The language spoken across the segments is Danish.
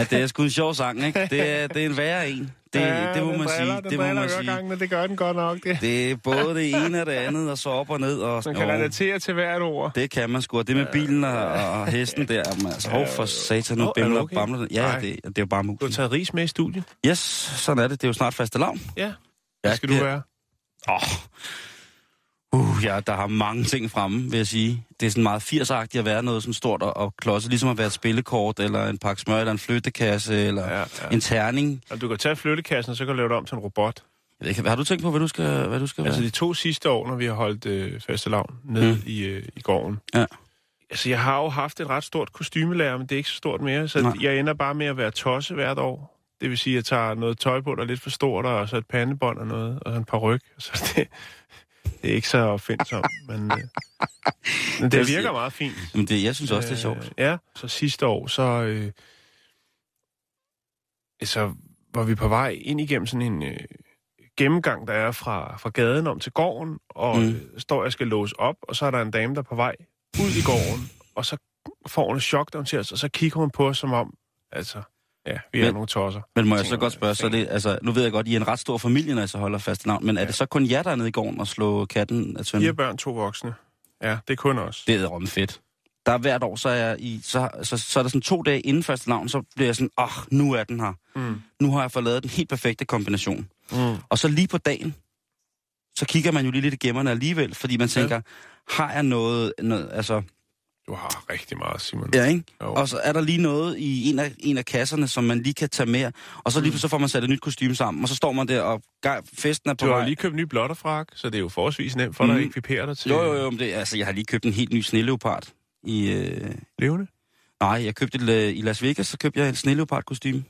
Ja, det er sgu en sjov sang, ikke? Det er, det er en værre en. Det, Ja, det må man driller, sige. Det må man sige. gang, men det gør den godt nok. Det. Det er både det ene og det andet, og så op og ned. Og, Man kan og, relatere til hvert ord. det kan man sgu. Og det med bilen og, og hesten der, jamen, altså, hov for satan, nu er du bimler okay? og bamler. Ja, Nej. det, det er jo bare Du har muligt. taget ris med i studiet. Yes, sådan er det. Det er jo snart faste lavn. Ja. Hvad skal du det- være? Åh. Uh, ja, der har mange ting fremme, vil jeg sige. Det er sådan meget 80'agtigt at være noget sådan stort og, og klodset, ligesom at være et spillekort, eller en pakke smør, eller en flyttekasse, eller Ja, ja, en terning. Og du kan tage flyttekassen, og så kan du lave det om til en robot. Har du tænkt på, hvad du skal, hvad du skal Altså være? de to sidste år, når vi har holdt øh, faste lavn nede Mm. i, øh, i gården. Ja. Altså, jeg har jo haft et ret stort kostymelærer, men det er ikke så stort mere, så Nej. jeg ender bare med at være tosse hvert år. Det vil sige, at jeg tager noget tøj på, der er lidt for stort, og så et pandebånd og noget, og så en par ryg. Så det, det er ikke så opfindsomt, men, øh, men det virker meget fint. Jamen, det, jeg synes også, det er sjovt. Øh, ja, så sidste år, så, øh, så var vi på vej ind igennem sådan en øh, gennemgang, der er fra, fra gaden om til gården, og Mm. øh, står jeg skal låse op, og så er der en dame, der er på vej ud i gården, og så får hun et chok, da hun ser os, og så kigger hun på os som om, altså, ja, vi er Men- nogle tosser. Men må jeg så godt spørge, så det, altså, nu ved jeg godt, I er en ret stor familie, når I så holder fast navn, men er det så kun jer, der er nede i gården og slå katten af Fire tønden? børn, to voksne. Ja, det er kun os. Det er rom fedt. Der er hvert år, så er, jeg i, så, så, så er der sådan to dage inden første navn, så bliver jeg sådan, åh, oh, nu er den her. Mm. Nu har jeg fået lavet den helt perfekte kombination. Mm. Og så lige på dagen, så kigger man jo lige lidt i gemmerne alligevel, fordi man tænker, ja. har jeg noget, noget altså, Du har rigtig meget, Simon. ja, ikke? Jo. Og så er der lige noget i en af, en af kasserne, som man lige kan tage med, og så lige så får man sat et nyt kostume sammen, og så står man der, og festen er på Du har vej. lige købt en ny blotterfrak, så det er jo forholdsvis nemt for dig Mm. at ekvipere dig til Jo, jo, jo, men det, altså, jeg har lige købt en helt ny sneleopard i... Øh, levende. nej, jeg købte det øh, i Las Vegas, så købte jeg en sneleopard kostume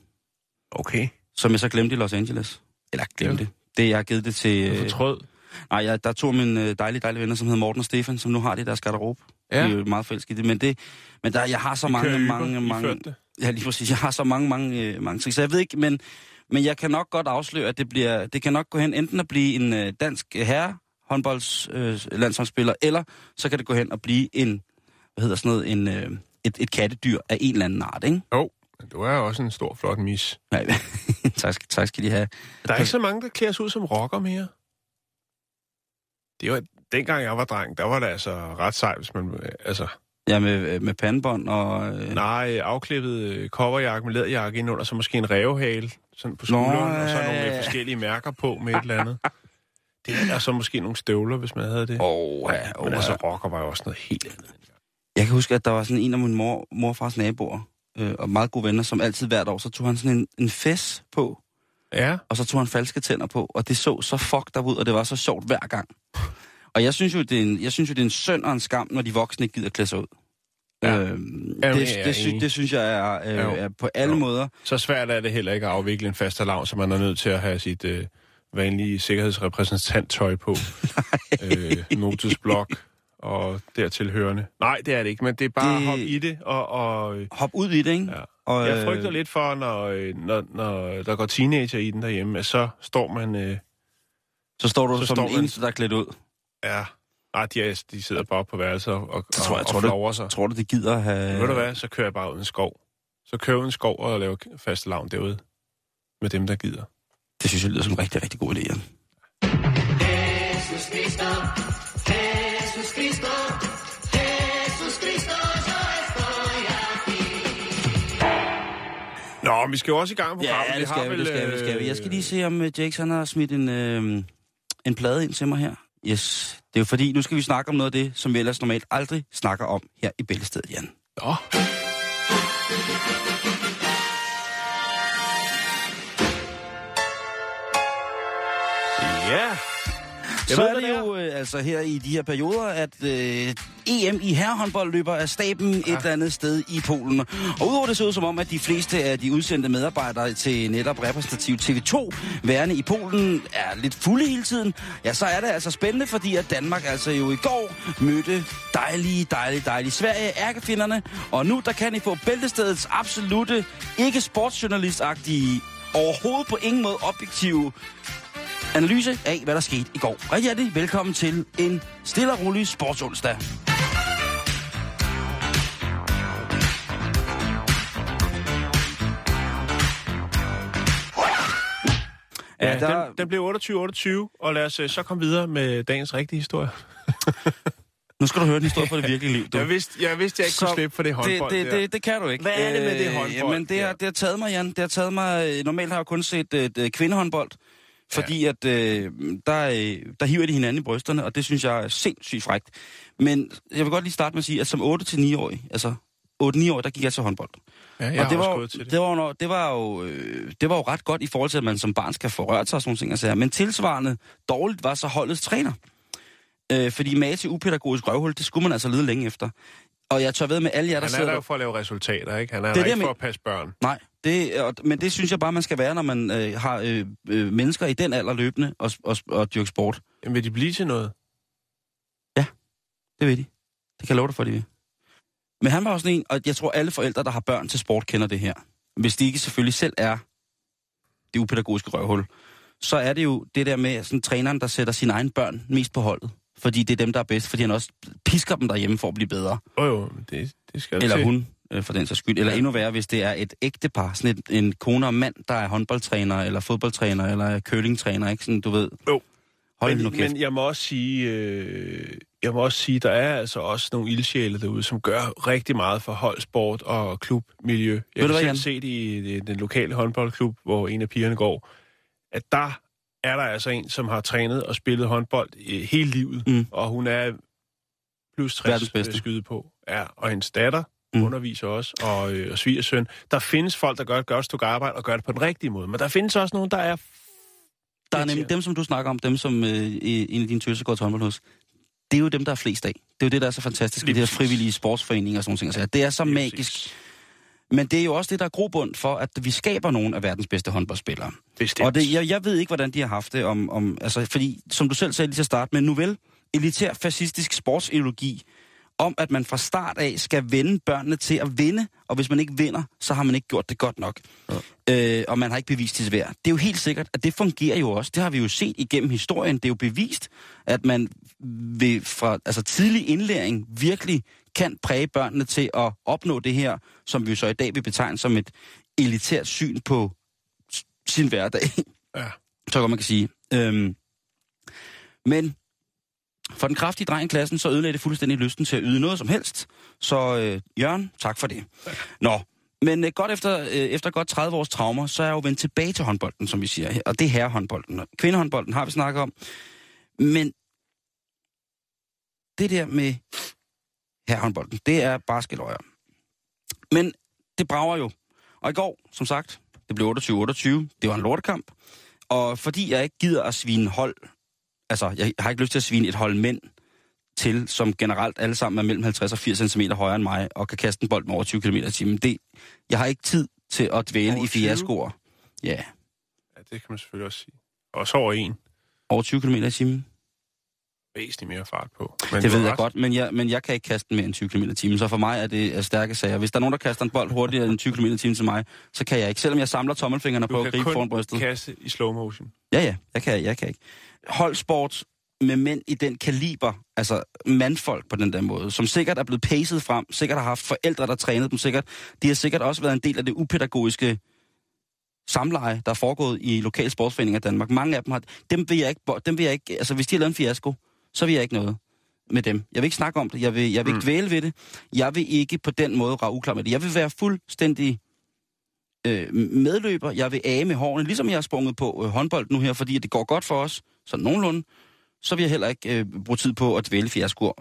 Okay. som jeg så glemte i Los Angeles. Eller glemte. Det, jeg har givet det til... Du Øh, fortrød. nej, jeg, der er to af mine øh, dejlige, dejlige venner, som hedder Morten og Stefan, som nu har det i deres garderobe. Ja. De er jo meget forelskede i det. Men, det, men der, jeg har så mange, kører mange, Uber, mange... det. Ja, lige præcis. Jeg har så mange, mange, øh, mange ting. Så jeg ved ikke, men, men jeg kan nok godt afsløre, at det, bliver, det kan nok gå hen enten at blive en øh, dansk herre håndbolds øh, eller så kan det gå hen og blive en, hvad hedder sådan noget, en, øh, et, et kattedyr af en eller anden art, ikke? Jo, men du er også en stor, flot mis. Nej, tak, skal, tak skal de have. Der er ikke så mange, der klæder sig ud som rocker mere. Det var, dengang jeg var dreng, der var det altså ret sejt, hvis man... øh, Altså, Ja, med, med pandebånd og... Øh, nej, afklippet øh, coverjakke med læderjakke ind under, så måske en revhale sådan på skulderen, og så nogle øh, forskellige mærker på med et eller andet. Det er så måske nogle støvler, hvis man havde det. Oh, ja, Men oh, altså, ja. rocker var jo også noget helt andet. Jeg kan huske, at der var sådan en af min mor, morfars naboer, øh, og meget gode venner, som altid hvert år, så tog han sådan en, en fes på, Ja, og så tog han falske tænder på, og det så så fucked ud, og det var så sjovt hver gang. Og jeg synes jo, det er en, jeg synes jo, det er en synd og en skam, når de voksne ikke gider klæde sig ud. Ja. Øhm, det, det, det, sy, det synes jeg er, Jo. øh, er på alle Jo. måder. så svært er det heller ikke at afvikle en fast alarm, så man er nødt til at have sit øh, vanlige sikkerhedsrepræsentant-tøj på. øh, notesblok og dertil hørende. Nej, det er det ikke, men det er bare Det- hoppe i det. Og, og, øh, Hop ud i det, ikke? ja. Og, Jeg frygter øh, lidt for, når, øh, når, når der går teenager i den derhjemme, at så står man... Øh, Så står du så som står den eneste, der er klædt ud. ja, nej, de, er, de sidder bare på værelset og, og, tror jeg, og, tror flover sig. Tror du, det gider at have... Ved du hvad, så kører jeg bare ud i en skov. Så kører jeg ud i en skov og laver fast lavn derude. Med dem, der gider. Det synes jeg lyder som en rigtig, rigtig god idé, Jan. Jesus Cristo, Jesus aquí. Nå, vi skal jo også i gang på Ja, det skal vi, det skal vi, det skal vi. Jeg skal lige se, om øh, Jakes han har smidt en, øh, en plade ind til mig her. Yes, det er jo fordi, nu skal vi snakke om noget af det, som vi ellers normalt aldrig snakker om her i Bæltestedet, Jan. Ja. Ja. Jeg så ved, er det det er. jo øh, altså her i de her perioder, at øh, EM i herrehåndbold løber af staben ja. et eller andet sted i Polen. Og udover det ser ud som om, at de fleste af de udsendte medarbejdere til netop repræsentativ TV2 værende i Polen er lidt fulde hele tiden, ja, så er det altså spændende, fordi at Danmark altså jo i går mødte dejlige, dejlige, dejlige Sverige, ærkefinderne. Og nu der kan I få bæltestedets absolute, ikke sportsjournalistagtige, overhovedet på ingen måde objektive analyse af, hvad der skete i går. Rigtig hjertelig velkommen til en stille og rolig sportsonsdag. Ja, Ja, der, den, den blev 28-28, og lad os øh, så komme videre med dagens rigtige historie. nu skal du høre en historie fra det virkelige liv. Du. Jeg vidste, jeg vidste, jeg ikke kunne Så slippe for det håndbold det, det, det, det kan du ikke. Hvad er det med det Øh, håndbold? Jamen, det har, det har taget mig, Jan. Det har taget mig... øh, Normalt har jeg kun set øh, øh, kvindehåndbold, fordi at øh, der, øh, der hiver de hinanden i brysterne, og det synes jeg er sindssygt frægt. Men jeg vil godt lige starte med at sige, at som 8-9-årig, altså 8-9 år, der gik jeg til håndbold. Ja, jeg og det var, til det. det, var, jo- det, var jo, øh, det var jo ret godt i forhold til, at man som barn skal få rørt sig og sådan nogle ting. Altså, men tilsvarende dårligt var så holdets træner. Øh, fordi mage til upædagogisk røvhul, det skulle man altså lede længe efter. Og jeg tør ved med alle jer, der Han er sidder... der jo for at lave resultater, ikke? Han er Det der er det, ikke for at passe børn. Nej, det, og, men det synes jeg bare, man skal være, når man øh, har øh, øh, mennesker i den alder løbende og, og, og dyrke sport. Jamen, vil de blive til noget? Det ved de. Det kan jeg love dig for, de vil. Men han var også en, og jeg tror, alle forældre, der har børn til sport, kender det her. Hvis de ikke selvfølgelig selv er det upædagogiske røvhul, så er det jo det der med sådan, træneren, der sætter sine egne børn mest på holdet. Fordi det er dem, der er bedst, fordi han også pisker dem derhjemme for at blive bedre. Oh, jo, det, det skal Eller til. hun, øh, for den sags skyld. Eller Ja. endnu værre, hvis det er et ægtepar, sådan et, en kone og mand, der er håndboldtræner, eller fodboldtræner, eller er curlingtræner, ikke? Sådan, du ved. Jo. Hold men, nu kæft. men jeg må også sige, øh, jeg må også sige, der er altså også nogle ildsjæle derude, som gør rigtig meget for holdsport og klubmiljø. Jeg du har hvad, selv set i i den lokale håndboldklub, hvor en af pigerne går, at der er der altså en, som har trænet og spillet håndbold øh, hele livet, Mm. og hun er plus Verdens 60 bedste. at skyde på. Ja, og hendes datter Mm. underviser også, og, øh, og svigersøn. Der findes folk, der gør et godt stykke arbejde og gør det på den rigtige måde, men der findes også nogen, der er Der er nemlig dem, som du snakker om, dem som øh, i- en af dine tøser går til håndbold hos. Det er jo dem, der er flest af. Det er jo det, der er så fantastisk Lige de her frivillige sportsforeninger og sådan nogle ting. Altså, det er så Lige magisk. præcis. Men det er jo også det, der er grobund for, at vi skaber nogle af verdens bedste håndboldspillere. Bestemt. Og det, jeg, jeg ved ikke, hvordan de har haft det om, om... Altså, fordi, som du selv sagde lige til at starte med, nu vel, elitær fascistisk sportsideologi, om at man fra start af skal vende børnene til at vinde, og hvis man ikke vinder, så har man ikke gjort det godt nok. Ja. Øh, og man har ikke bevist sit værd. Det er jo helt sikkert, at det fungerer jo også. Det har vi jo set igennem historien. Det er jo bevist, at man ved, fra altså tidlig indlæring virkelig kan præge børnene til at opnå det her, som vi så i dag vil betegne som et elitært syn på sin hverdag. Ja. Så godt man kan sige. Øhm, men for den kraftige dreng i klassen, så ødelagde det fuldstændig lysten til at yde noget som helst. Så øh, Jørgen, tak for det. Nå, men øh, godt efter, øh, efter godt 30 års traumer, så er jeg jo vendt tilbage til håndbolden, som vi siger her. Og det er herrehåndbolden. Kvindehåndbolden har vi snakket om. Men det der med herrehåndbolden, det er bare skæløjer. Men det brager jo. Og i går, som sagt, det blev 28-28. Det var en lortekamp. Og fordi jeg ikke gider at svine hold, altså jeg har ikke lyst til at svine et hold mænd til, som generelt alle sammen er mellem 50 og 80 cm højere end mig, og kan kaste en bold med over 20 km i timen. Det, jeg har ikke tid til at dvæle i 20? fiaskoer. Ja, Ja, det kan man selvfølgelig også sige. Også over en. over 20 km i timen. Væsentligt mere fart på. Men Det du ved jeg ret. godt, men jeg, men jeg kan ikke kaste mere end 20 km timen, så for mig er det er stærke sager. Hvis der er nogen, der kaster en bold hurtigere end 20 km timen til mig, så kan jeg ikke. Selvom jeg samler tommelfingrene på Du at kan gribe foran brystet. kaste i slow motion. Ja, ja, jeg kan, jeg kan ikke. Holdsport med mænd i den kaliber, altså mandfolk på den der måde, som sikkert er blevet pacet frem, sikkert har haft forældre, der trænede dem, sikkert. De har sikkert også været en del af det upædagogiske samleje, der er foregået i lokale sportsforeninger i Danmark. Mange af dem har, dem vil jeg ikke, dem vil jeg ikke, altså hvis de har lavet en fiasko, så vil jeg ikke noget med dem. Jeg vil ikke snakke om det, jeg vil, jeg vil ikke dvæle ved det. Jeg vil ikke på den måde rage uklar med det. Jeg vil være fuldstændig øh, medløber. Jeg vil af med hårene, ligesom jeg har sprunget på øh, håndbold nu her, fordi det går godt for os, så nogenlunde, så vil jeg heller ikke øh, bruge tid på at dvæle fiaskoer.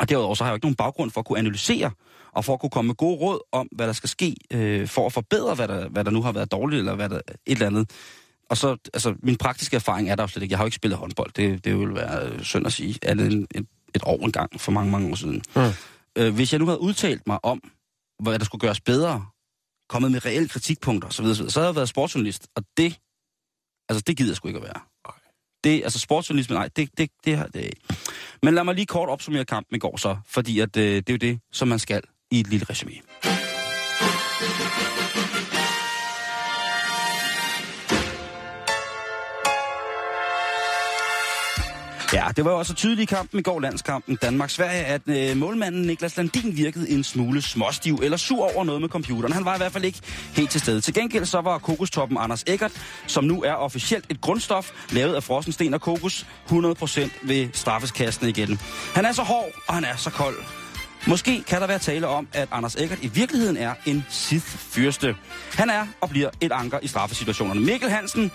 Og derudover så har jeg jo ikke nogen baggrund for at kunne analysere, og for at kunne komme med gode råd om, hvad der skal ske, øh, for at forbedre, hvad der, hvad der nu har været dårligt, eller hvad der, et eller andet. Og så, altså, min praktiske erfaring er der jo slet ikke. Jeg har jo ikke spillet håndbold. Det, det vil være synd at sige. Er det en, et, et år engang for mange, mange år siden. Mm. Øh, hvis jeg nu havde udtalt mig om, hvad der skulle gøres bedre, kommet med reelle kritikpunkter osv., så, så havde jeg været sportsjournalist, og det, altså det gider jeg sgu ikke at være. Det, altså sportsjournalisme, nej, det, det, det, det ikke. Men lad mig lige kort opsummere kampen i går så, fordi at, øh, det er jo det, som man skal i et lille resume. Ja, det var jo også tydeligt i kampen i går, landskampen Danmark-Sverige, at øh, målmanden Niklas Landin virkede en smule småstiv eller sur over noget med computeren. Han var i hvert fald ikke helt til stede. Til gengæld så var kokostoppen Anders Eggert, som nu er officielt et grundstof, lavet af frossensten og kokos, 100% ved straffeskasten igen. Han er så hård, og han er så kold. Måske kan der være tale om, at Anders Eggert i virkeligheden er en Sith-fyrste. Han er og bliver et anker i straffesituationerne. Mikkel Hansen,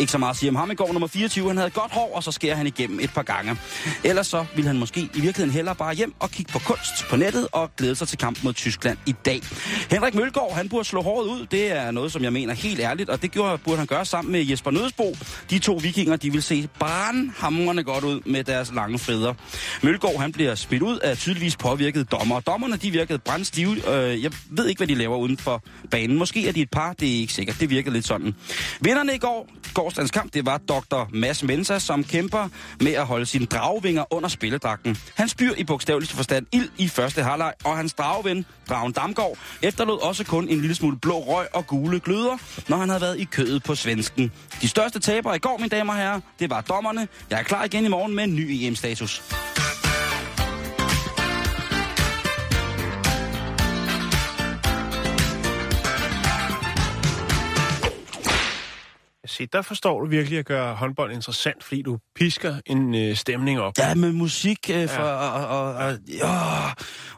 ikke så meget at sige om ham i går, nummer 24. Han havde godt hår, og så skærer han igennem et par gange. Ellers så ville han måske i virkeligheden hellere bare hjem og kigge på kunst på nettet og glæde sig til kampen mod Tyskland i dag. Henrik Mølgaard, han burde slå håret ud. Det er noget, som jeg mener helt ærligt, og det gjorde, burde han gøre sammen med Jesper Nødsbo. De to vikinger, de vil se brandhamrende godt ud med deres lange frider. Mølgaard, han bliver spidt ud af tydeligvis påvirket dommer. Dommerne, de virkede brændstive. Øh, jeg ved ikke, hvad de laver uden for banen. Måske er de et par, det er ikke sikkert. Det virkede lidt sådan. Vinderne i går, gårsdagens kamp, det var Dr. Mads Mensa, som kæmper med at holde sine dragvinger under spilledragten. Han spyr i bogstaveligste forstand ild i første halvleg, og hans dragven, Dragen Damgaard, efterlod også kun en lille smule blå røg og gule gløder, når han havde været i kødet på svensken. De største tabere i går, mine damer og herrer, det var dommerne. Jeg er klar igen i morgen med en ny EM-status. Se, der forstår du virkelig at gøre håndbold interessant, fordi du pisker en øh, stemning op. Ja, med musik øh, for, ja. og, og, og, ja.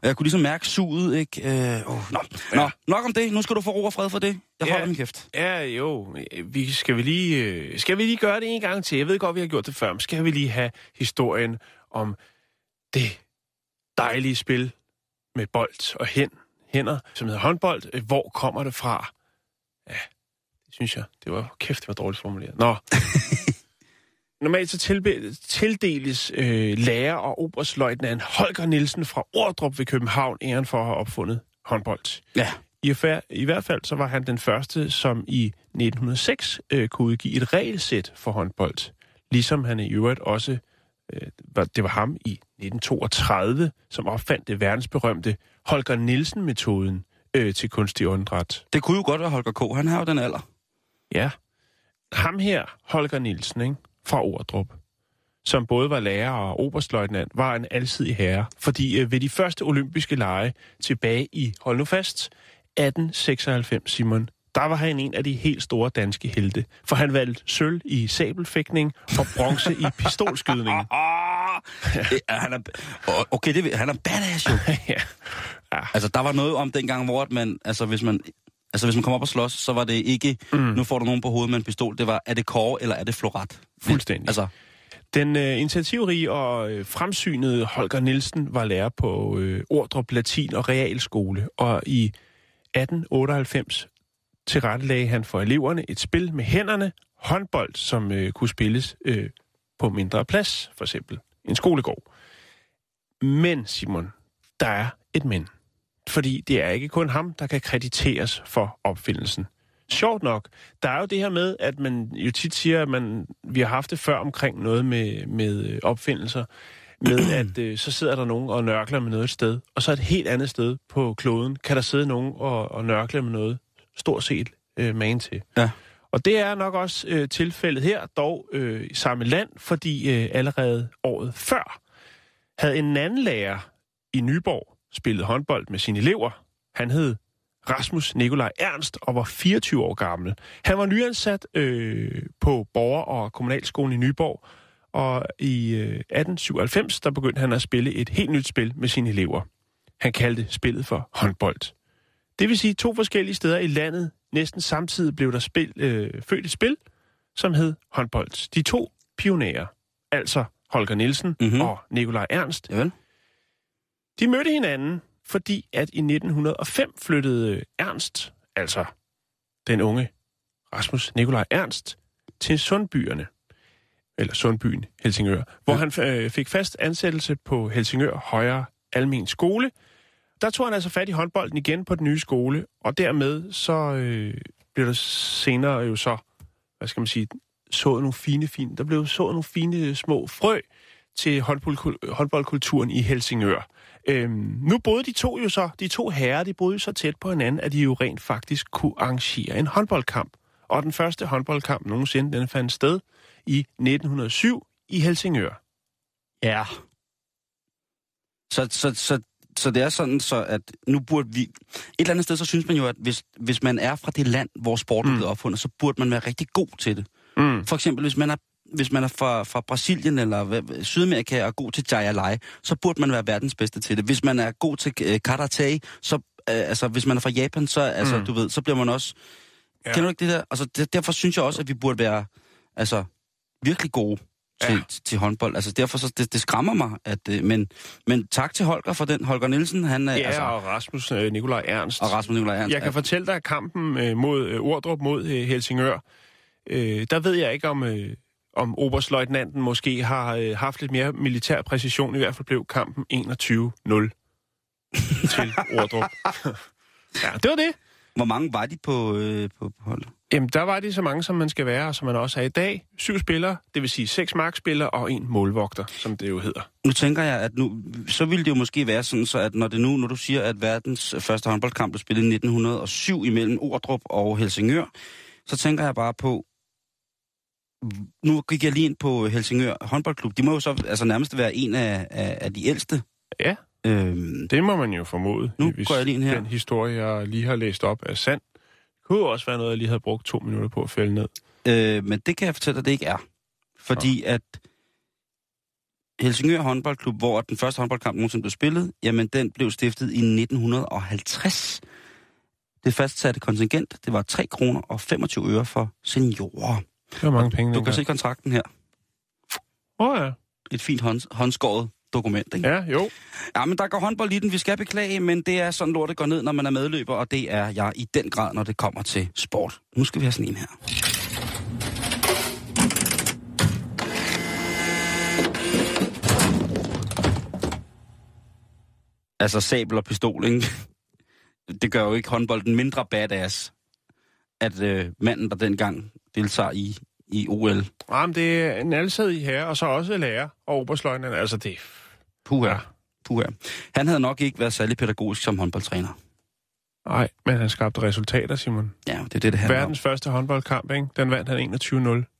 og jeg kunne ligesom mærke suget, ikke? Øh, oh, nå. Ja. nå, nok om det. Nu skal du få ro og fred for det. Jeg Ja. holder min kæft. Ja, jo. Vi, skal, vi lige, øh, skal vi lige gøre det en gang til? Jeg ved godt, vi har gjort det før, men skal vi lige have historien om det dejlige spil med bold og hen, hænder, som hedder håndbold. Øh, Hvor kommer det fra? Ja, synes jeg. Det var kæft, det var dårligt formuleret. Nå. Normalt så tilbe- tildeles øh, lærer og oberstløjtnant Holger Nielsen fra Ordrup ved København æren for at have opfundet håndbold. Ja. I, affær- I hvert fald så var han den første, som i 1906 øh, kunne udgive et regelsæt for håndbold. Ligesom han i øvrigt også, øh, var, det var ham i 1932, som opfandt det verdensberømte Holger Nielsen-metoden øh, til kunstig åndedræt. Det kunne jo godt være Holger K. Han har jo den alder. Ja. Ham her, Holger Nielsen, ikke? fra Ordrup, som både var lærer og oberstløjtnant, var en alsidig herre. Fordi øh, ved de første olympiske lege tilbage i, hold nu fast, 1896, Simon, der var han en af de helt store danske helte. For han valgte sølv i sabelfægtning og bronze i pistolskydning. Er, han er, okay, det, han er badass jo. ja. Altså, der var noget om dengang, hvor at man, altså, hvis man, altså, hvis man kom op og slås, så var det ikke, mm. nu får du nogen på hovedet med en pistol. Det var, er det kåre, eller er det floret? Fuldstændig. Altså, Den øh, initiativrige og øh, fremsynede Holger Nielsen var lærer på øh, Ordrup Latin og Realskole, og i 1898 tilrettelagde han for eleverne et spil med hænderne, håndbold, som øh, kunne spilles øh, på mindre plads, for eksempel en skolegård. Men, Simon, der er et men. Fordi det er ikke kun ham, der kan krediteres for opfindelsen. Sjovt nok, der er jo det her med, at man jo tit siger, at man, vi har haft det før omkring noget med, med øh, opfindelser, med at øh, så sidder der nogen og nørkler med noget et sted, og så et helt andet sted på kloden kan der sidde nogen og, og nørkle med noget stort set øh, man til. Ja. Og det er nok også øh, tilfældet her, dog øh, i samme land, fordi øh, allerede året før havde en anden lærer i Nyborg spillet håndbold med sine elever. Han hed Rasmus Nikolaj Ernst og var 24 år gammel. Han var nyansat øh, på Borger- og Kommunalskolen i Nyborg, og i øh, 1897 der begyndte han at spille et helt nyt spil med sine elever. Han kaldte spillet for håndbold. Det vil sige, to forskellige steder i landet næsten samtidig blev der spil, øh, født et spil, som hed håndbold. De to pionerer, altså Holger Nielsen Mhm. mm-hmm. og Nikolaj Ernst, javel. De mødte hinanden, fordi at i 1905 flyttede Ernst, altså den unge Rasmus Nikolaj Ernst, til Sundbyerne, eller Sundbyen Helsingør, hvor han øh, fik fast ansættelse på Helsingør Højre Almen Skole. Der tog han altså fat i håndbolden igen på den nye skole, og dermed så øh, blev der senere jo så, hvad skal man sige, sået nogle fine, fine, der blev sået nogle fine små frø til håndbold, håndboldkulturen i Helsingør. Øhm, nu boede de to jo så, de to herrer, de boede jo så tæt på hinanden, at de jo rent faktisk kunne arrangere en håndboldkamp. Og den første håndboldkamp nogensinde, den fandt sted i 1907 i Helsingør. Ja. Så, så, så, så det er sådan, så at nu burde vi... Et eller andet sted, så synes man jo, at hvis, hvis man er fra det land, hvor sporten mm. blev opfundet, så burde man være rigtig god til det. Mm. For eksempel, hvis man er hvis man er fra, fra Brasilien eller Sydamerika og er god til Jayalai, så burde man være verdens bedste til det. Hvis man er god til øh, karate, så øh, altså hvis man er fra Japan, så altså Mm. du ved, så bliver man også Ja. ja. Kender du ikke det der? Altså det, derfor synes jeg også at vi burde være altså virkelig gode til, Ja. ja. til, til håndbold. Altså derfor så det, det skræmmer mig at øh, men men tak til Holger for den Holger Nielsen, han er Ja, altså og Rasmus øh, Nikolaj Ernst. og Rasmus Nikolaj Ernst. Jeg kan fortælle dig, at kampen øh, mod øh, Ordrup mod øh, Helsingør, øh, der ved jeg ikke, om, øh, om oberstløjtnanten måske har øh, haft lidt mere militær præcision. I hvert fald blev kampen 21-0 til Ordrup. ja, det var det. Hvor mange var de på øh, på, på holdet? Jamen, der var de så mange, som man skal være, og som man også er i dag. Syv spillere, det vil sige seks markspillere og en målvogter, som det jo hedder. Nu tænker jeg, at nu, så ville det jo måske være sådan, så at når det nu, når du siger, at verdens første håndboldkamp blev spillet i 1907 imellem Ordrup og Helsingør, så tænker jeg bare på, nu gik jeg lige ind på Helsingør håndboldklub. De må jo så altså nærmest være en af, af, af de ældste. Ja. Øhm, Det må man jo formode, Nu hvis går jeg lige ind her. den historie, jeg lige har læst op, er sand. Det kunne også være noget, jeg lige havde brugt to minutter på at fælde ned. øh, men det kan jeg fortælle dig, det ikke er. Fordi at Helsingør håndboldklub, hvor den første håndboldkamp nogensinde blev spillet, jamen den blev stiftet i 1950. Det fastsatte kontingent, det var 3 kroner og 25 øre for seniorer. Det var mange penge Du kan se kontrakten her. Åh oh, ja. Et fint hånd, håndskåret dokument, ikke? Ja. Ja, jo. ja, men der går håndbold i den, vi skal beklage, men det er sådan lortet går ned, når man er medløber, og det er jeg i den grad, når det kommer til sport. Nu skal vi have sådan en her. Altså sabel og pistol, ikke? Det gør jo ikke håndbolden mindre badass, at øh, manden, der dengang deltager i, i OL, Jamen, det er en alsidig herre, og så også lærer og oberstløjtnant. Altså, det Puha. Puha. Han havde nok ikke været særlig pædagogisk som håndboldtræner. Nej, men han skabte resultater, Simon. Ja, det er det, det handler Verdens første håndboldkamp, ikke? Den vandt han 21-0.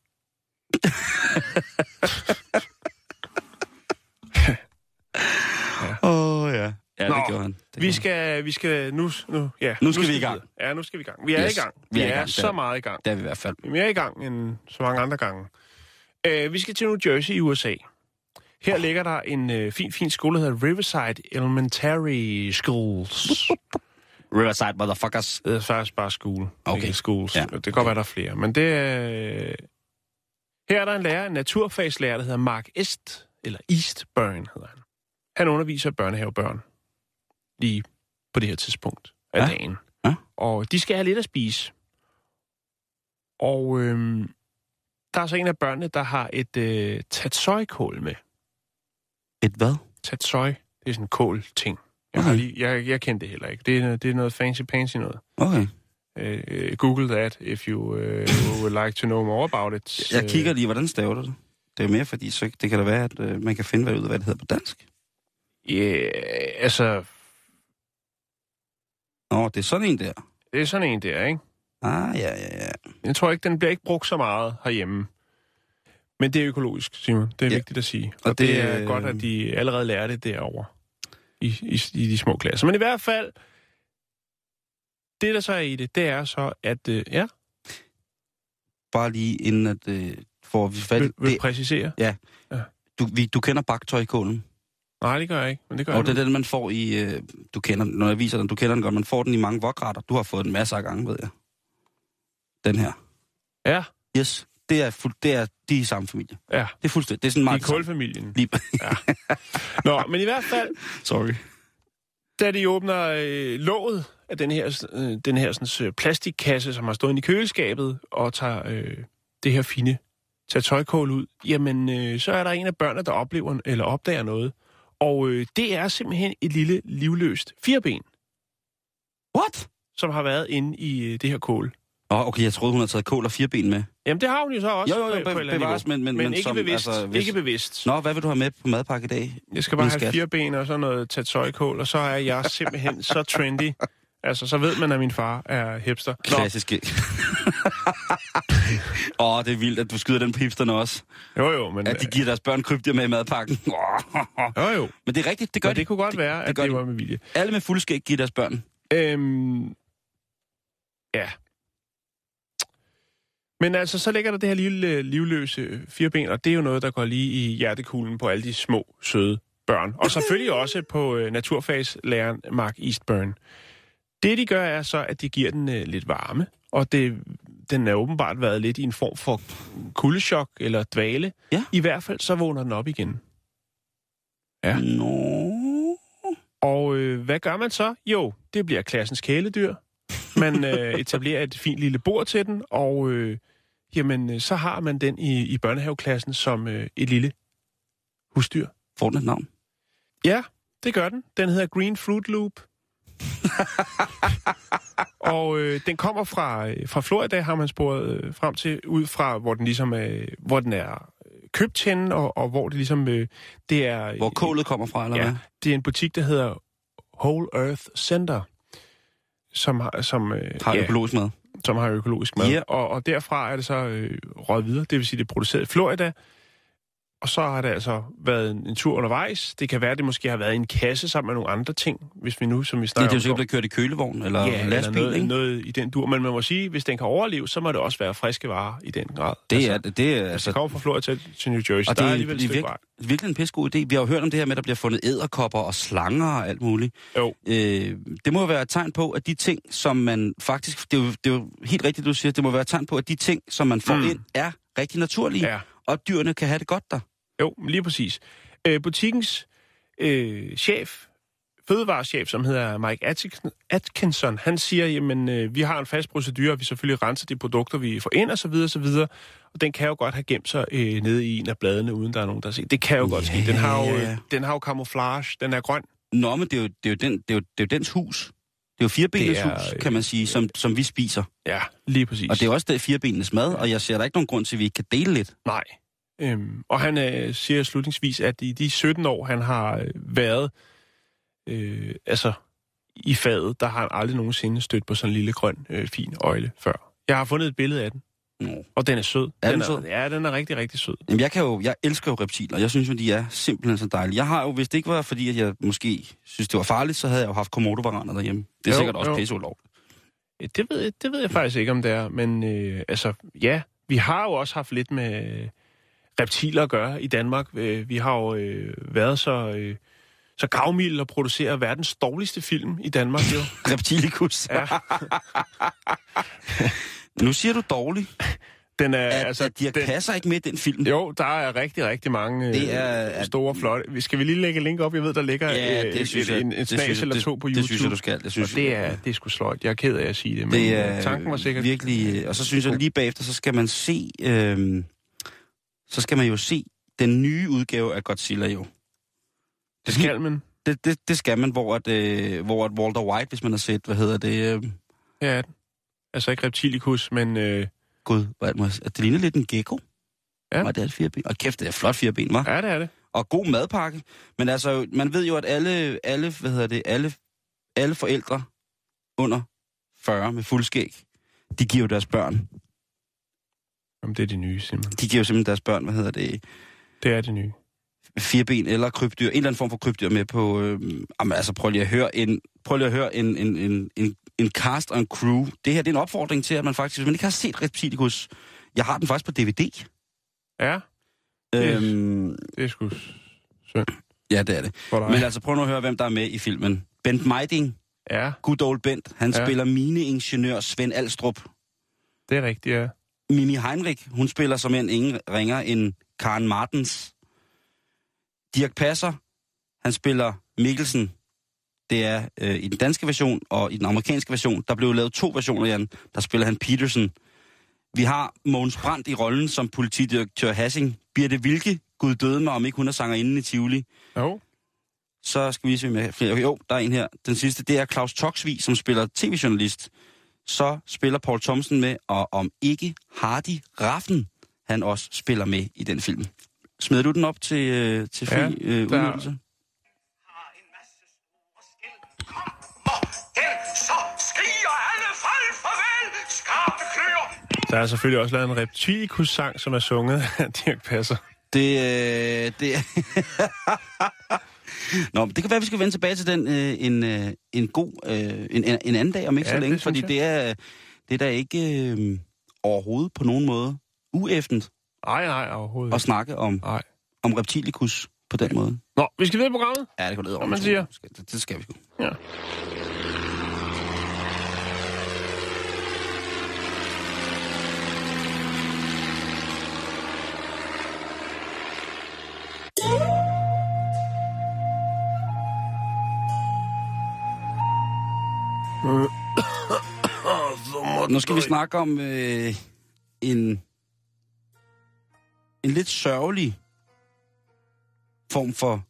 om. Åh, oh, ja. Nå, det gjorde han. Det Vi gjorde skal, vi skal nu, nu, ja, Nu skal vi i gang. Ja, nu skal vi i gang. Vi er Yes, i gang. Vi, vi er er, gang, så meget i gang. Det er vi i hvert fald. Vi er mere i gang end så mange andre gange. Uh, vi skal til New Jersey i USA. Her ligger der en uh, fin, fin skole, der hedder Riverside Elementary Schools. Riverside Motherfuckers. Det er faktisk bare skole, Okay. ikke schools. Ja. Det kan godt være, der er flere. Men det er... Her er der en lærer, en naturfagslærer, der hedder Mark Est, eller Eastburn hedder han. Han underviser børnehavebørn lige på det her tidspunkt af Ja. dagen. Ja. Og de skal have lidt at spise. Og øhm, der er så en af børnene, der har et øh, tatsøjkål med. Et hvad? Tatsøj, det er sådan en kål-ting. Jeg, har Okay. lige, jeg, jeg kendte det heller ikke. Det er, det er noget fancy-pansy noget. Okay. Uh, Google that if you uh, would like to know more about it. Jeg kigger lige, hvordan staver du det? Det er mere, fordi så, det kan da være, at øh, man kan finde ud af, hvad det hedder på dansk. Ja, yeah, altså, Nå, det er sådan en der. det er sådan en der, ikke? Ah, ja, ja, ja. Jeg tror ikke, den bliver ikke brugt så meget herhjemme. Men det er økologisk, Simon. Det er Ja. ja. vigtigt at sige. Og, Og det, det, er øh, godt, at de allerede lærer det derovre. I, i, I de små klasser. Men i hvert fald, det der så er i det, det er så, at... Øh, ja, Bare lige inden at øh, får vi fat vil, vil det. præcisere. Du, vi, du kender baktøj i kålen. Nej, det gør jeg ikke, men det gør Og jeg det er den, man får i... Øh, du kender den, når jeg viser den. Du kender den godt. Man får den i mange vokretter. Du har fået den masser af gange, ved jeg. Den her. Ja, Yes. Det er, fuld, det er de er i samme familie. ja. Det er fuldstændig. Det er sådan meget... det samme. kulfamilien. Lige, Nå, men i hvert fald, sorry. da de åbner øh, låget af den her, øh, den her sådan, øh, plastikkasse, som har stået inde i køleskabet, og tager øh, det her fine tage tøjkål ud, jamen øh, så er der en af børnene, der oplever eller opdager noget. Og øh, det er simpelthen et lille livløst fireben, What? som har været inde i øh, det her kål. Åh, oh, okay, jeg troede, hun havde taget kål og fire ben med. Jamen det har hun jo så også. Jo, jo, jo, på- på bevares, men- men- men men ikke som- bevidst. altså, hvis- Ikke bevidst. Nå, hvad vil du have med på madpakke i dag? Jeg skal bare have skat. fire ben og så noget tatøjkål, og så er jeg simpelthen så trendy. Altså, så ved man, at min far er hipster. Nå, Klassiske. Åh, oh, det er vildt, at du skyder den på hipsterne også. jo, jo, men, At de giver deres børn krybdyr med i madpakken. jo, jo. Men det er rigtigt, det gør Men de. det kunne godt være, at gør det de. var med vilje. Alle med fuldskæg giver deres børn. Øhm, ja. Men altså, så ligger der det her lille øh, livløse fireben, og det er jo noget, der går lige i hjertekuglen på alle de små, søde børn. Og selvfølgelig også på øh, naturfagslæreren Mark Eastburn. Det, de gør, er så, at de giver den øh, lidt varme, og det, den er åbenbart været lidt i en form for kuldechok eller dvale. Ja. I hvert fald, så vågner den op igen. Ja. Nå. Og øh, hvad gør man så? Jo, det bliver klassens kæledyr. Man øh, etablerer et fint lille bord til den, og øh, jamen, øh, så har man den i, i børnehaveklassen som øh, et lille husdyr. Får den et navn? Ja, det gør den. Den hedder Green Fruit Loop. og øh, den kommer fra, øh, fra Florida, har man sporet øh, frem til, ud fra, hvor den ligesom er, hvor den er øh, købt henne, og, og hvor det ligesom, øh, det er... Hvor kålet kommer fra, eller Ja, hvad? det er en butik, der hedder Whole Earth Center, som har, som, øh, Har ja, økologisk mad. som har økologisk mad. Ja. Og, og derfra er det så øh, røget videre, det vil sige, det er produceret i Florida. Og så har det altså været en, en tur undervejs. Det kan være, at det måske har været en kasse sammen med nogle andre ting, hvis vi nu, som vi snakker det er jo om, sikkert blevet kørt i kølevogn eller ja, eller lastbil, noget, ikke? noget i den dur. Men man må sige, hvis den kan overleve, så må det også være friske varer i den grad. Det altså, er, det, er Altså, altså, kommer fra Florida til, til New Jersey, og der det er alligevel et det stykke vej. virkelig, en pissegod idé. Vi har jo hørt om det her med, at der bliver fundet æderkopper og slanger og alt muligt. Jo. Øh, det må være et tegn på, at de ting, som man faktisk... Det er jo, det er jo helt rigtigt, du siger. Det må være et tegn på, at de ting, som man får mm. ind, er rigtig naturlige. Ja. Og dyrene kan have det godt der. Jo, lige præcis. Øh, butikkens øh, chef, fødevarechef, som hedder Mike Atkinson, han siger, jamen, øh, vi har en fast procedure, og vi selvfølgelig renser de produkter, vi får ind, og så videre, og så videre. Og den kan jo godt have gemt sig øh, nede i en af bladene, uden der er nogen, der ser. Det kan jo godt ske. Den har jo, øh, den har jo camouflage, den er grøn. Nå, men det er jo, det er jo, den, det er jo, det er jo dens hus. Det er jo er, hus, øh, kan man sige, som, som vi spiser. Ja, lige præcis. Og det er også det firebenenes mad, og jeg ser der ikke nogen grund til, at vi ikke kan dele lidt. Nej. Øhm, og han øh, siger slutningsvis, at i de 17 år, han har øh, været øh, altså i fadet, der har han aldrig nogensinde stødt på sådan en lille grøn, øh, fin øjle før. Jeg har fundet et billede af den, Nå. og den er sød. Er den er, sød? Ja, den er rigtig, rigtig sød. Jamen, jeg, kan jo, jeg elsker jo reptiler. Jeg synes jo, de er simpelthen så dejlige. Jeg har jo, hvis det ikke var, fordi at jeg måske synes, det var farligt, så havde jeg jo haft komodo derhjemme. Det er Jo, sikkert også pisse ulovligt. Det ved, jeg, det ved jeg faktisk ikke, om det er, men øh, altså, ja, vi har jo også haft lidt med reptiler at gøre i Danmark. Øh, vi har jo øh, været så... Øh, så gavmild at producere verdens dårligste film i Danmark, jo. Reptilikus. Ja. nu siger du dårligt, Den er, at, altså, at de den, passer ikke med den film. Jo, der er rigtig, rigtig mange Det det er- at- store, flotte... Skal vi lige lægge et link op? Jeg ved, der ligger Ja, øh, det synes jeg, en, en det snas eller det, to på YouTube. det synes jeg, du skal. Jeg synes, og det er, det er sgu sløjt. Jeg er ked af at sige det, men det er tanken var sikkert... virkelig... øh, Og så synes jeg lige bagefter, så skal man se... Øh, så skal man jo se den nye udgave af Godzilla jo. Det skal man. Det, det, det skal man, hvor, at, øh, hvor at Walter White, hvis man har set, hvad hedder det... Øh, Ja. Altså ikke reptilikus, men... Øh, Gud, hvad er det, må jeg- det ligner lidt en gecko. Ja. Var det et fireben? Og kæft, det er flot fireben, var. ja, det er det. Og god madpakke. Men altså, man ved jo, at alle, alle, hvad hedder det, alle, alle forældre under 40 med fuldskæg, de giver jo deres børn. Jamen, det er det nye, simpelthen. De giver jo simpelthen deres børn, hvad hedder det, Det er det nye. fireben eller krybdyr, en eller anden form for krybdyr med på, øh, jamen, altså prøv lige at høre en, prøv lige at høre en, en, en, en, en cast og en crew. Det her det er en opfordring til, at man faktisk, hvis man ikke har set Reptilicus, jeg har den faktisk på DVD. Ja. Øhm, det er sgu synd ja, det er det. Men altså, prøv nu at høre, hvem der er med i filmen. Bent Meiding, Ja, good old Bent, han ja. spiller mineingeniør Svend Alstrup. det er rigtigt, ja. Mimi Heinrich, hun spiller som en ingen ringer end Karen Martens. Dirk Passer, han spiller Mikkelsen. Det er øh, i den danske version og i den amerikanske version. Der blev lavet to versioner, Jan. Der spiller han Peterson. Vi har Mogens Brandt i rollen som politidirektør Hassing. Birte Vilke, Gud døde mig, om ikke hun er sangerinde i Tivoli. Jo. Så skal vi se med flere. Okay, jo, der er en her. Den sidste, det er Claus Toksvig, som spiller tv-journalist. Så spiller Paul Thomsen med, og om ikke Hardy Raffen, han også spiller med i den film. Smider du den op til, øh, til fri Ja, øh, der- udnyttelse? Der er selvfølgelig også lavet en reptilikus-sang, som er sunget af Dirk Passer. Det, øh, det Nå, det kan være, at vi skal vende tilbage til den øh, en, øh, en god, øh, en, en en anden dag om ikke Ja, så længe, det fordi jeg. det er, det er da ikke øh, overhovedet på nogen måde uæftent Nej, nej, overhovedet at snakke om, Nej. om reptilikus på den måde. Nå, vi skal videre i programmet. Ja, det kan du Hvad man siger. Det, det skal vi sgu. Ja. Nu skal vi snakke om øh, en, en lidt sørgelig form for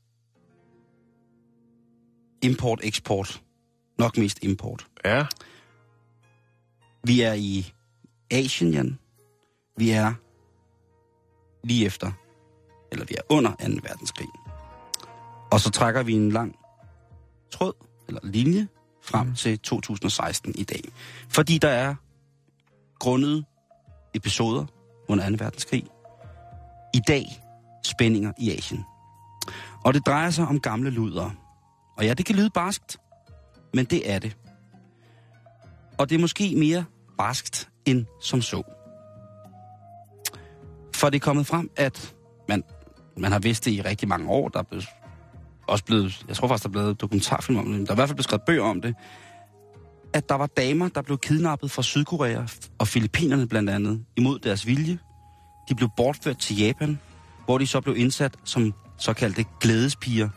import-eksport. Nok mest import. Ja. Vi er i Asien, Jan. Vi er lige efter, eller vi er under 2. verdenskrig. Og så trækker vi en lang tråd, eller linje, frem mm. til 2016 i dag. Fordi der er grundet episoder under 2. verdenskrig. I dag spændinger i Asien. Og det drejer sig om gamle luder. Og ja, det kan lyde barskt, men det er det. Og det er måske mere barskt end som så. For det er kommet frem, at man, man har vidst det i rigtig mange år. Der er blevet, også blevet, jeg tror faktisk, der er blevet dokumentarfilm om det. Der er i hvert fald blevet skrevet bøger om det. At der var damer, der blev kidnappet fra Sydkorea og Filippinerne blandt andet, imod deres vilje. De blev bortført til Japan, hvor de så blev indsat som såkaldte glædespiger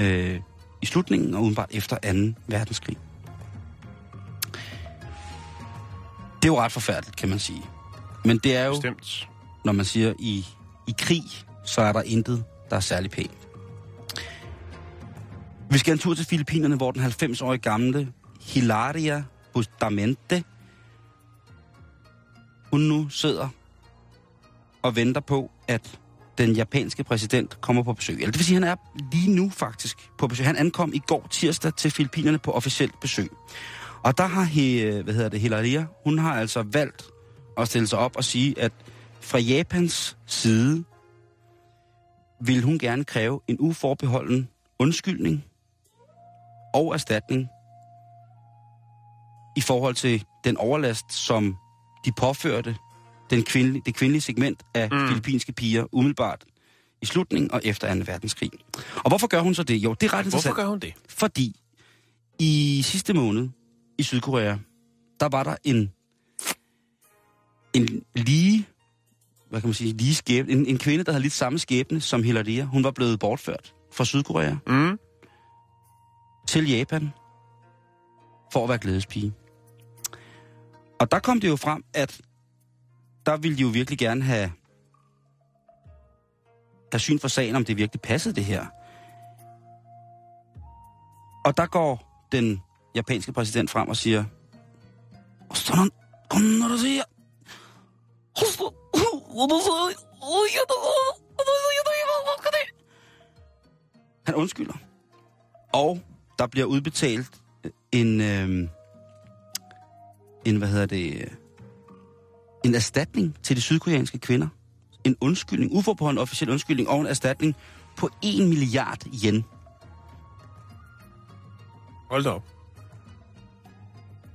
øh, i slutningen og udenbart efter 2. verdenskrig. Det er jo ret forfærdeligt, kan man sige. Men det er jo, Bestemt. når man siger, i, i krig, så er der intet, der er særlig pænt. Vi skal en tur til Filippinerne, hvor den 90-årige gamle Hilaria Bustamante, hun nu sidder og venter på, at den japanske præsident kommer på besøg. Eller det vil sige, at han er lige nu faktisk på besøg. Han ankom i går tirsdag til Filippinerne på officielt besøg. Og der har he, hvad hedder det, Hilaria, hun har altså valgt at stille sig op og sige, at fra Japans side vil hun gerne kræve en uforbeholden undskyldning og erstatning i forhold til den overlast, som de påførte den kvindelige, det kvindelige segment af mm. filippinske piger umiddelbart i slutningen og efter 2. verdenskrig. Og hvorfor gør hun så det? Jo, det er ret Hvorfor interessant. gør hun det? Fordi i sidste måned i Sydkorea, der var der en, en lige, hvad kan man sige, lige skæbne, en, en kvinde, der havde lidt samme skæbne som Hilaria. Hun var blevet bortført fra Sydkorea Mm. til Japan for at være glædespige. Og der kom det jo frem, at der ville de jo virkelig gerne have, have syn for sagen, om det virkelig passede det her. Og der går den japanske præsident frem og siger, "Sådan, kom når du siger, han undskylder. Og der bliver udbetalt en, øh, en hvad hedder det, øh, en erstatning til de sydkoreanske kvinder. En undskyldning, uforbeholden officiel undskyldning og en erstatning på 1 milliard yen. Hold da op.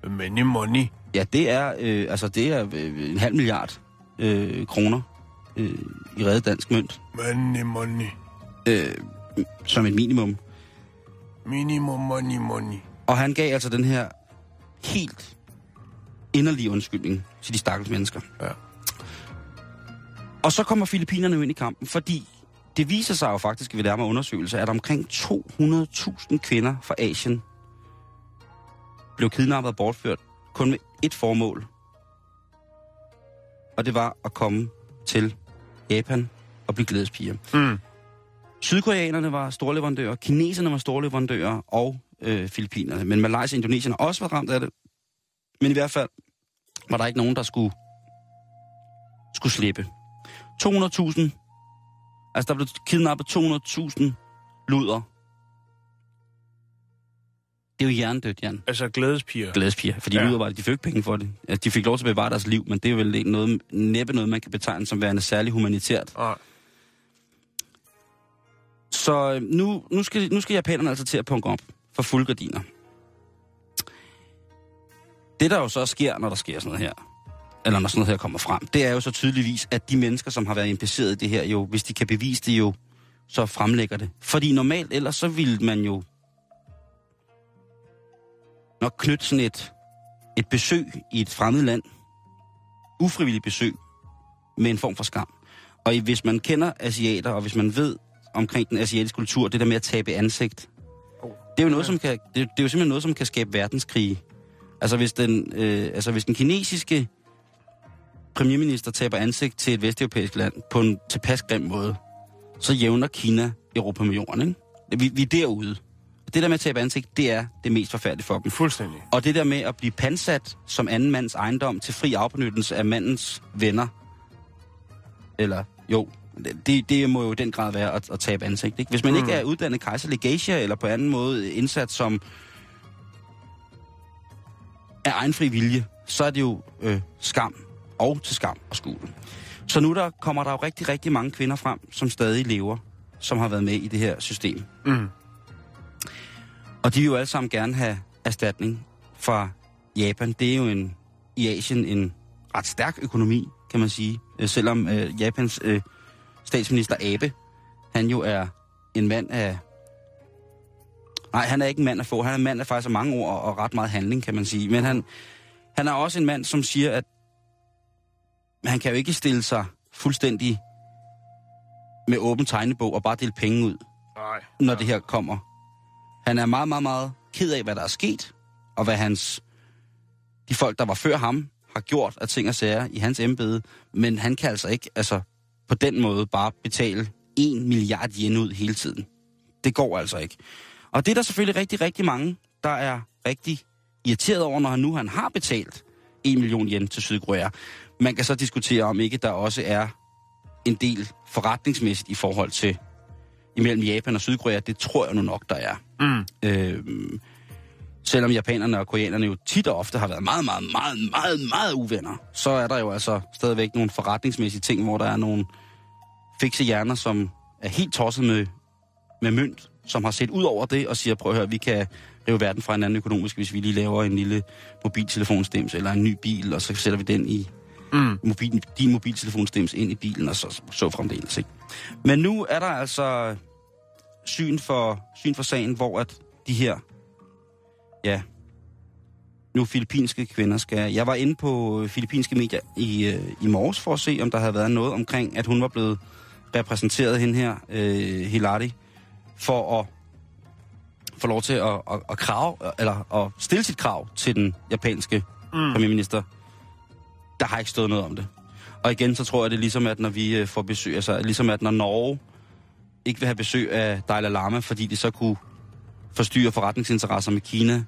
Many money. Ja, det er, øh, altså det er øh, en halv milliard øh, kroner øh, i reddet dansk mønt, Money, money. øh, som et minimum. Minimum money, money. Og han gav altså den her helt inderlige undskyldning til de stakkels mennesker. Ja. Og så kommer Filippinerne jo ind i kampen, fordi det viser sig jo faktisk ved nærmere undersøgelser, at omkring 200.000 kvinder fra Asien blev kidnappet og bortført kun med et formål. og det var at komme til Japan og blive glædespiger. Mm. Sydkoreanerne var storleverandører, kineserne var storleverandører, og øh, filippinerne. Men Malaysia og Indonesien har også været ramt af det. Men i hvert fald var der ikke nogen, der skulle, skulle slippe. 200.000, altså der blev kidnappet 200.000 luder. Det er jo hjernedødt, Jan. Altså glædespiger. Glædespiger, fordi Ja. luder. De fik penge for det. Altså, de fik lov til at bevare deres liv, men det er vel ikke noget, næppe noget, man kan betegne som værende særlig humanitært. Nej. Så øh, nu, nu, skal, nu skal japanerne altså til at punke op for fuldgardiner. Det, der jo så sker, når der sker sådan noget her, eller når sådan noget her kommer frem, det er jo så tydeligvis, at de mennesker, som har været impliceret i det her, jo, hvis de kan bevise det jo, så fremlægger det. Fordi normalt ellers, så ville man jo nok knytte sådan et, et besøg i et fremmed land, ufrivilligt besøg, med en form for skam. Og hvis man kender asiater, og hvis man ved omkring den asiatiske kultur, det der med at tabe ansigt, det er jo noget, som kan, det, det er jo simpelthen noget, som kan skabe verdenskrige. Altså hvis den, øh, altså hvis den kinesiske premierminister taber ansigt til et vesteuropæisk land på en tilpas grim måde, så jævner Kina Europa med jorden, ikke? Vi, vi er derude. Det der med at tabe ansigt, det er det mest forfærdelige for dem. Fuldstændig. Og det der med at blive pansat som anden mands ejendom til fri afbenyttelse af mandens venner, eller jo, det, det må jo i den grad være at, at tabe ansigt. Ikke? Hvis man mm. ikke er uddannet kejserlig geisha, eller på anden måde indsat som af egen fri vilje, så er det jo øh, skam og til skam og skue. Så nu der kommer der jo rigtig, rigtig mange kvinder frem, som stadig lever, som har været med i det her system. Mm. Og de vil jo alle sammen gerne have erstatning fra Japan. Det er jo en, i Asien en ret stærk økonomi, kan man sige. Øh, Selvom øh, Japans øh, statsminister Abe, han jo er en mand af... Nej, han er ikke en mand af få. Han er en mand af faktisk af mange ord og ret meget handling, kan man sige. Men han, han er også en mand, som siger, at han kan jo ikke stille sig fuldstændig med åben tegnebog og bare dele penge ud Nej. når det her kommer. Han er meget, meget, meget ked af, hvad der er sket, og hvad hans, de folk, der var før ham, har gjort af ting og sager i hans embede, men han kan altså ikke altså, på den måde bare betale 1 milliard yen ud hele tiden. Det går altså ikke. Og det er der selvfølgelig rigtig, rigtig mange, der er rigtig irriteret over, når han nu han har betalt 1 million yen til Sydkorea. Man kan så diskutere, om ikke der også er en del forretningsmæssigt i forhold til imellem Japan og Sydkorea, det tror jeg nu nok, der er. Mm. Øhm, selvom japanerne og koreanerne jo tit og ofte har været meget, meget, meget, meget, meget uvenner, så er der jo altså stadigvæk nogle forretningsmæssige ting, hvor der er nogle fikse hjerner, som er helt tosset med, med mønt, som har set ud over det og siger, prøv at høre, vi kan rive verden fra hinanden økonomisk, hvis vi lige laver en lille mobiltelefonstems eller en ny bil, og så sætter vi den i Mm. mobil, din mobiltelefonstems ind i bilen, og så, så fremdeles. Ikke? Men nu er der altså syn for, syn for sagen, hvor at de her, ja, nu filippinske kvinder skal... Jeg var inde på filippinske medier i, øh, i morges for at se, om der havde været noget omkring, at hun var blevet repræsenteret hende her, øh, Hilari, for at få lov til at, at, at, krav, eller at stille sit krav til den japanske mm. premierminister. Der har ikke stået noget om det. Og igen, så tror jeg, det er ligesom, at når vi øh, får besøg, altså ligesom at når Norge ikke vil have besøg af Dalai Lama, fordi de så kunne forstyrre forretningsinteresser med Kina.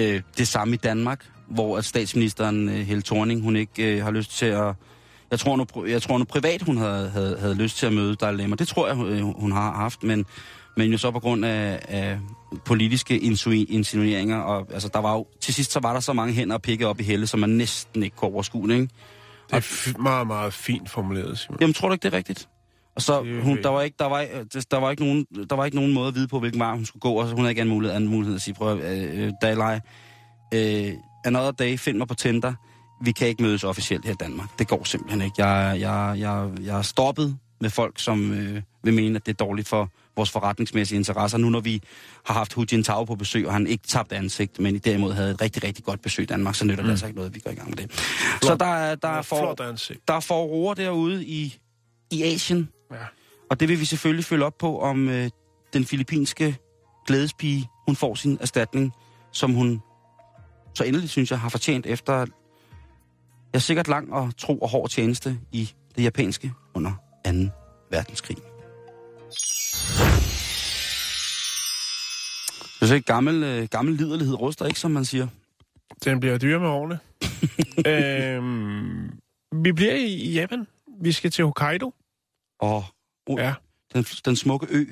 Øh, det samme i Danmark, hvor at statsministeren øh, Helle Thorning, hun ikke øh, har lyst til at... Jeg tror, nu, jeg tror nu privat, hun havde, havde, havde lyst til at møde Dalai. Det tror jeg, øh, hun har haft, men, men jo så på grund af, af politiske insinueringer. Og, altså, der var jo, til sidst så var der så mange hænder at pikke op i Helle, som man næsten ikke kunne overskue, ikke? Det er meget, meget fint formuleret, Simon. Jamen, tror du ikke, det er rigtigt? Og så, hun, der, var ikke, der, var, øh, der, var ikke nogen, der var ikke nogen måde at vide på, hvilken vej hun skulle gå, og så hun havde ikke anden mulighed, anden mulighed at sige, prøv at, øh, Dalai, øh, another day, find mig på Tinder. Vi kan ikke mødes officielt her i Danmark. Det går simpelthen ikke. Jeg, jeg, jeg, jeg er stoppet med folk, som øh, vil mene, at det er dårligt for vores forretningsmæssige interesser. Nu når vi har haft Hu Jintao på besøg, og han ikke tabt ansigt, men i derimod havde et rigtig, rigtig godt besøg i Danmark, så nytter det altså ikke noget, at vi går i gang med det. Så der, er- der, er for, Flot der er forroer derude i, i Asien, Ja. og det vil vi selvfølgelig følge op på, om øh, den filippinske glædespige, hun får sin erstatning, som hun så endelig, synes jeg, har fortjent efter, Ja, sikkert lang og tro og hård tjeneste i det japanske under 2. verdenskrig. Det er ikke gammel, øh, gammel liderlighed ruster ikke, som man siger. Den bliver dyr med årene. øhm, vi bliver i Japan. Vi skal til Hokkaido. Og oh, Ja. den, den smukke ø,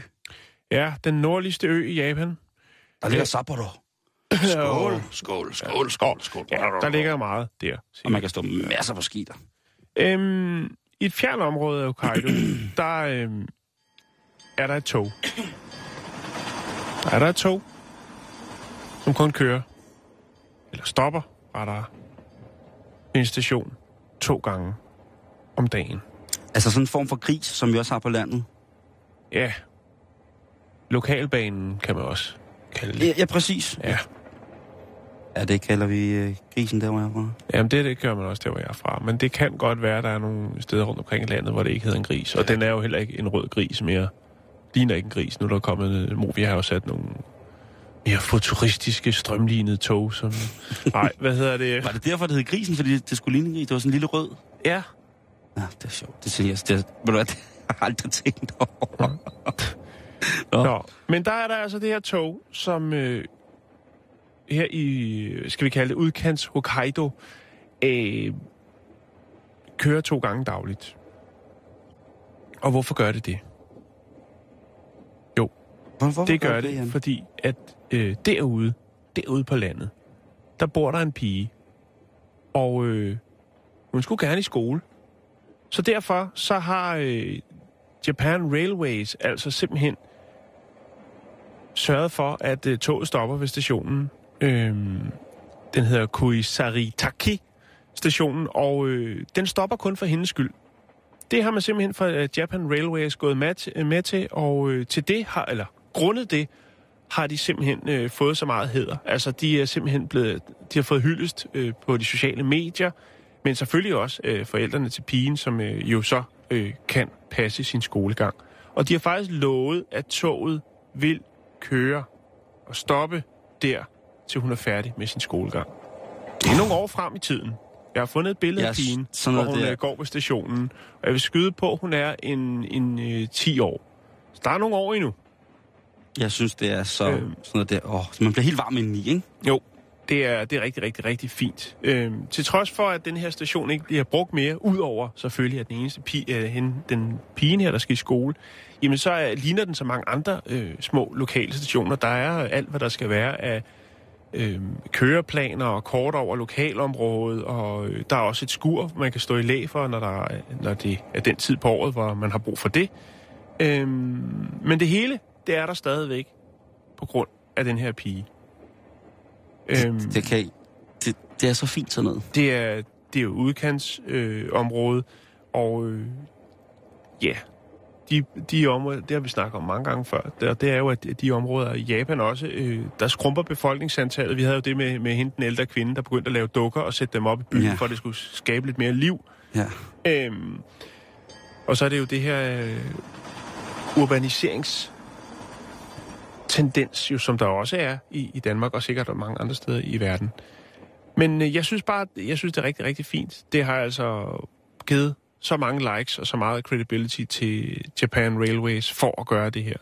Ja, den nordligste ø i Japan. der ligger Sapporo. Skål, skål, skål, skål, skål. Ja, der ligger meget der. Og man kan stå masser på ski der. Øhm, I et fjern område af Hokkaido, der øhm, er der et tog. Der er der et tog, som kun kører, eller stopper, rettere, en station to gange om dagen. Altså sådan en form for gris, som vi også har på landet. Ja, lokalbanen kan man også kalde det. Ja, ja præcis. Ja, Ja, det kalder vi øh, grisen der, hvor jeg er fra. Jamen det, det gør man også der, hvor jeg er fra. Men det kan godt være, at der er nogle steder rundt omkring i landet, hvor det ikke hedder en gris. Og den er jo heller ikke en rød gris mere. Ligner ikke en gris. Nu er der kommet... Mo, vi har jo sat nogle mere futuristiske, strømlignede tog, som... Nej, hvad hedder det? Var det derfor, det hed grisen? Fordi det skulle ligne en gris? Det var sådan en lille rød? Ja. Ja, det er sjovt. Det jeg. Det, er- ved du hvad, det har jeg aldrig tænkt over. Nå. Nå. Men der er der altså det her tog, som øh, her i, skal vi kalde det, udkants Hokkaido, øh, kører to gange dagligt. Og hvorfor gør det det? Jo, Hvorfor det gør det, Jan? fordi at øh, derude, derude på landet, der bor der en pige, og øh, hun skulle gerne i skole. Så derfor så har øh, Japan Railways altså simpelthen sørget for, at øh, toget stopper ved stationen. Øh, den hedder Kuisaritaki stationen, og øh, den stopper kun for hendes skyld. Det har man simpelthen fra øh, Japan Railways gået med, til- med til, og øh, til det har, eller grundet det, har de simpelthen øh, fået så meget heder. Altså, de er simpelthen blevet, de har fået hyldest øh, på de sociale medier, men selvfølgelig også øh, forældrene til pigen, som øh, jo så øh, kan passe sin skolegang. Og de har faktisk lovet, at toget vil køre og stoppe der, til hun er færdig med sin skolegang. Det er nogle år frem i tiden. Jeg har fundet et billede af pigen, sådan hvor hun der. øh, går på stationen. Og jeg vil skyde på, at hun er en, en øh, 10 år. Så der er nogle år endnu. Jeg synes, det er så Øhm. sådan noget der. Åh, man bliver helt varm indeni, ikke? Jo, det er, det er rigtig, rigtig, rigtig fint. Øhm, til trods for, at den her station ikke bliver brugt mere, udover selvfølgelig, at den eneste pige, øh, hende, den pigen her, der skal i skole, jamen så er, ligner den så mange andre øh, små lokale stationer. Der er alt, hvad der skal være af øh, køreplaner og kort over lokalområdet, og øh, der er også et skur, man kan stå i læ for, når, der, når det er den tid på året, hvor man har brug for det. Øhm, men det hele, det er der stadigvæk på grund af den her pige. Øhm, Det, kan, det, det er så fint sådan noget. det er, det er jo udkantsområde, øh, og øh, ja, de, de områder, det har vi snakket om mange gange før, det, og det er jo, at de områder i Japan også, øh, der skrumper befolkningsantallet. Vi havde jo det med, med hende, den ældre kvinde, der begyndte at lave dukker og sætte dem op i byen, ja. for at det skulle skabe lidt mere liv. Ja. Øhm, og så er det jo det her øh, urbaniserings tendens, jo, som der også er i, i Danmark, og sikkert og mange andre steder i verden. Men øh, jeg synes bare, jeg synes, det er rigtig, rigtig fint. Det har altså givet så mange likes og så meget credibility til Japan Railways for at gøre det her.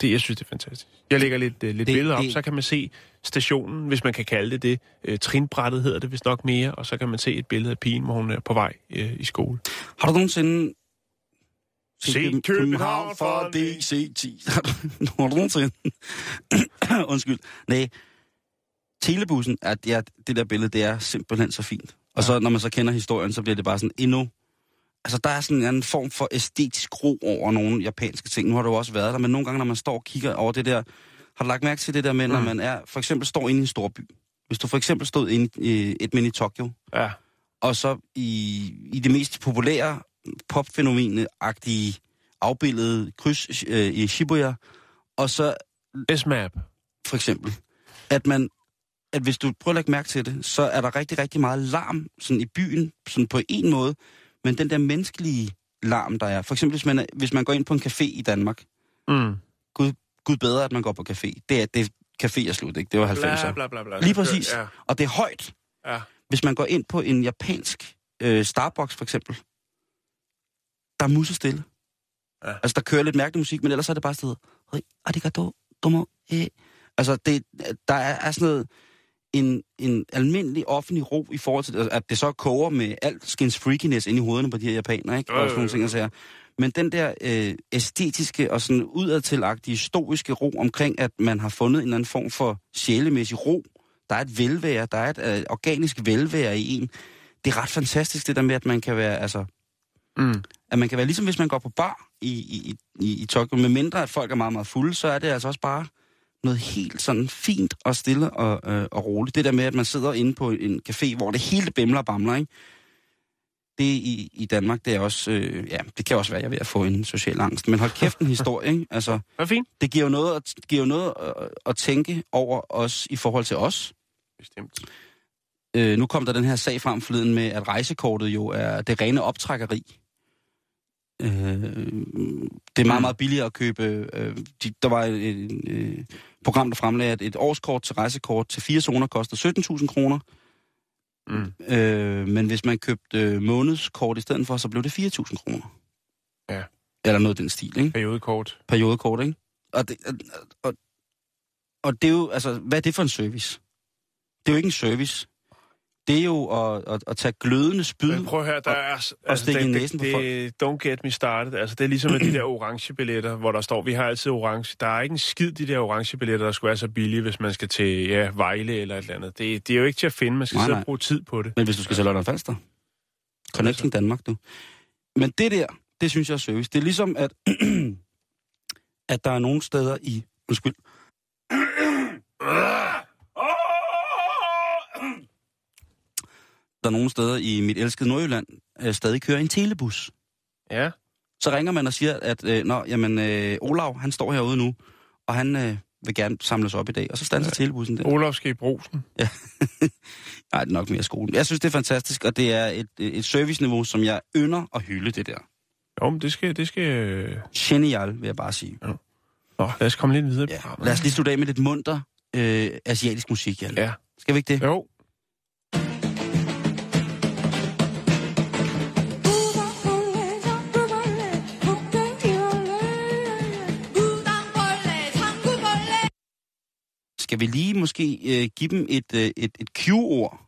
Det, jeg synes, det er fantastisk. Jeg lægger lidt, uh, lidt Det- billeder op, det- så kan man se stationen, hvis man kan kalde det det. Uh, trinbrættet hedder det vist nok mere, og så kan man se et billede af pigen, hvor hun er på vej uh, i skole. Har du nogensinde... Se København fra DC10. Har du nogensinde... Undskyld. Nej. Telebussen, er, ja, det der billede, det er simpelthen så fint. Og så, når man så kender historien, så bliver det bare sådan endnu... Altså, der er sådan en anden form for æstetisk ro over nogle japanske ting. Nu har du også været der, men nogle gange, når man står og kigger over det der... Har du lagt mærke til det der med, når Mm. man er, for eksempel står inde i en storby? Hvis du for eksempel stod inde i et mini Tokyo, Ja, og så i, i det mest populære popfænomene-agtige afbildede kryds øh, i Shibuya, og så S-map. for eksempel, at man, at hvis du prøver at lægge mærke til det, så er der rigtig, rigtig meget larm sådan i byen, sådan på en måde, men den der menneskelige larm, der er, for eksempel hvis man, er, hvis man går ind på en café i Danmark, Mm. Gud, Gud bedre, at man går på café. Det er, det café er slut, ikke? Det var 90'erne. Bla, bla, bla, bla. Lige præcis. Ja, Og det er højt. ja. Hvis man går ind på en japansk øh, Starbucks for eksempel, der er musestille. Ja. Altså, der kører lidt mærkelig musik, men ellers er det bare sådan noget, arigato, domo, eh. Altså, det, der er, er sådan noget, en, en almindelig offentlig ro i forhold til, at det så koger med alt skins freakiness ind i hovederne på de her japanere, ikke? Jo, Og sådan nogle ting, jeg siger. Men den der øh, æstetiske og sådan udadtilagtige stoiske ro omkring, at man har fundet en eller anden form for sjælemæssig ro, der er et velvære, der er et øh, organisk velvære i en. Det er ret fantastisk, det der med, at man kan være, altså, Mm. at man kan være ligesom hvis man går på bar i, i, i, i Tokyo, med mindre at folk er meget, meget fulde, så er det altså også bare noget helt sådan fint og stille og, øh, og roligt. Det der med, at man sidder inde på en café, hvor det hele bimler og bamler, ikke? Det i, i Danmark, det er også, øh, ja, det kan også være, at jeg er ved at få en social angst. Men hold kæft en historie, ikke? Altså, Det fint. det giver jo noget, at, giver jo noget at, at tænke over os i forhold til os. Bestemt. Øh, nu kom der den her sag frem forleden med, at rejsekortet jo er det rene optrækkeri. Øh, det er meget, meget billigere at købe. Øh, de, der var et, et, et program, der fremlagde, at et årskort til rejsekort til fire zoner koster 17.000 kroner. Mm. Øh, men hvis man købte øh, månedskort i stedet for, så blev det 4.000 kroner. Ja. Eller noget af den stil, ikke? Periodekort. periodekort, ikke? Og det, og, og, og det er jo, altså, hvad er det for en service? Det er jo ikke en service. Det er jo at, at, at tage glødende spyd. Men prøv at høre, der er... Altså, stikke i det, næsen på det, det, Don't get me started. Altså, det er ligesom med de der orange billetter, hvor der står, vi har altid orange. Der er ikke en skid, de der orange billetter, der skulle være så billige, hvis man skal til ja, Vejle eller et eller andet. Det, det er jo ikke til at finde. Man skal Nej, sidde nej. og bruge tid på det. Men hvis du skal til London Falster. Connecting Danmark, du. Men det der, det synes jeg er service. Det er ligesom, at, at der er nogle steder i... Undskyld. Der er nogle steder i mit elskede Nordjylland, øh, stadig kører en telebus. Ja. Så ringer man og siger, at øh, Nå, jamen, øh, Olav, han står herude nu, og han øh, vil gerne samles op i dag. Og så standser ja. telebussen der. Olaf skal i brusen. Nej, det er nok mere skolen. Jeg synes, det er fantastisk, og det er et, et serviceniveau, som jeg ynder at hylde det der. Jo, men det skal... Det skal øh... Genial, vil jeg bare sige. Nå, lad os komme lidt videre. Ja. Lad os lige slutte af med lidt munter øh, asiatisk musik, Jan. Ja. Skal vi ikke det? Jo. Skal vi lige måske øh, give dem et, øh, et, et Q-ord?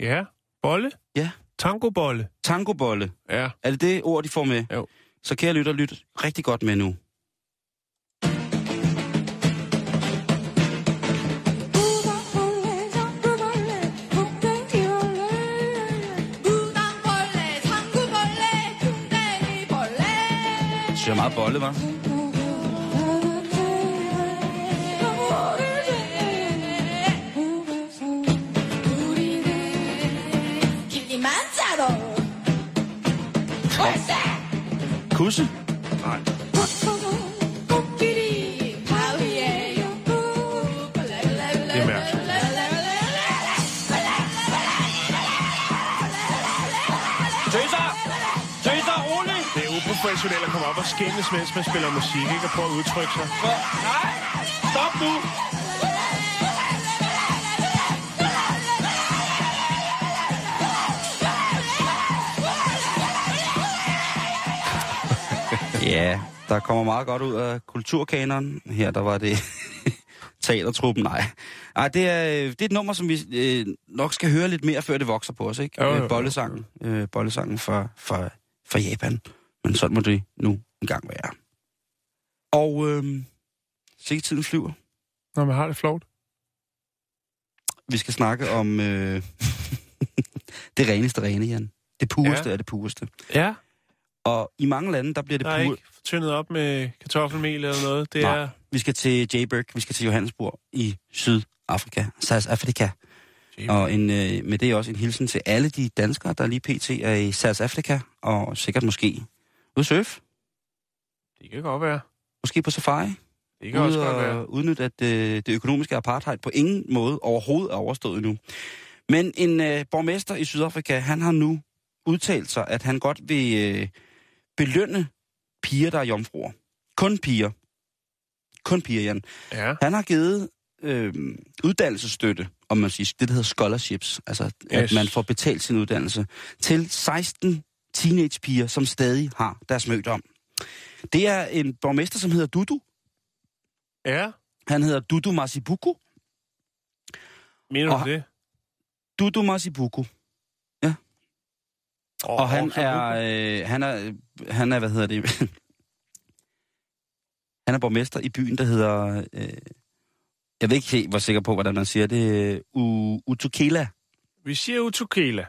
Ja. Bolle? Ja. Tangobolle? Tangobolle. Ja. Er det det ord, de får med? Jo. Så kan jeg lytte og lytte rigtig godt med nu. Det er meget bolle, var. Kusse? Nej. Det er mærkeligt. Tøser! Tøser, rolig! Det er uprofessionelt at komme op og skændes, mens man spiller musik, ikke? Og prøve at udtrykke sig. Nej! Stop nu! Ja, der kommer meget godt ud af kulturkanonen. Her der var det teatertruppen. Nej, Ej, det, er, øh, det er et nummer, som vi øh, nok skal høre lidt mere, før det vokser på os. Ikke? Jo, jo, Øh, jo. Bollesangen, øh, bollesangen fra, fra, fra Japan. Men sådan må det nu engang være. Og øh, se tiden flyver. Når man har det flot. Vi skal snakke om øh, det reneste rene, Jan. Det pureste Ja. af det pureste. Ja. Og i mange lande, der bliver det Der er pur... ikke tyndet op med kartoffelmel eller noget. Det Nej. er... Vi skal til Jayburg, vi skal til Johannesburg i Sydafrika, South Africa. Og en, øh, med det er også en hilsen til alle de danskere, der lige pt. er i South Africa, og sikkert måske ude at surfe, Det kan godt være. måske på safari, Det kan også ude godt være. udnytte, at øh, det økonomiske apartheid på ingen måde overhovedet er overstået nu. Men en øh, borgmester i Sydafrika, han har nu udtalt sig, at han godt vil øh, belønne piger, der er jomfruer. Kun piger. Kun piger, Jan. Ja. Han har givet øh, uddannelsesstøtte, om man siger, det der hedder scholarships, altså yes. at man får betalt sin uddannelse, til 16 teenagepiger, som stadig har deres mødt om. Det er en borgmester, som hedder Dudu. Ja, Han hedder Dudu Masibuku. mener Og du det? Dudu Masibuku. Oh, Og han er, øh, han er, han er, hvad hedder det, han er borgmester i byen, der hedder, øh, jeg ved ikke helt, hvor sikker på, hvordan man siger det, U- Utukela. Vi siger Utukela.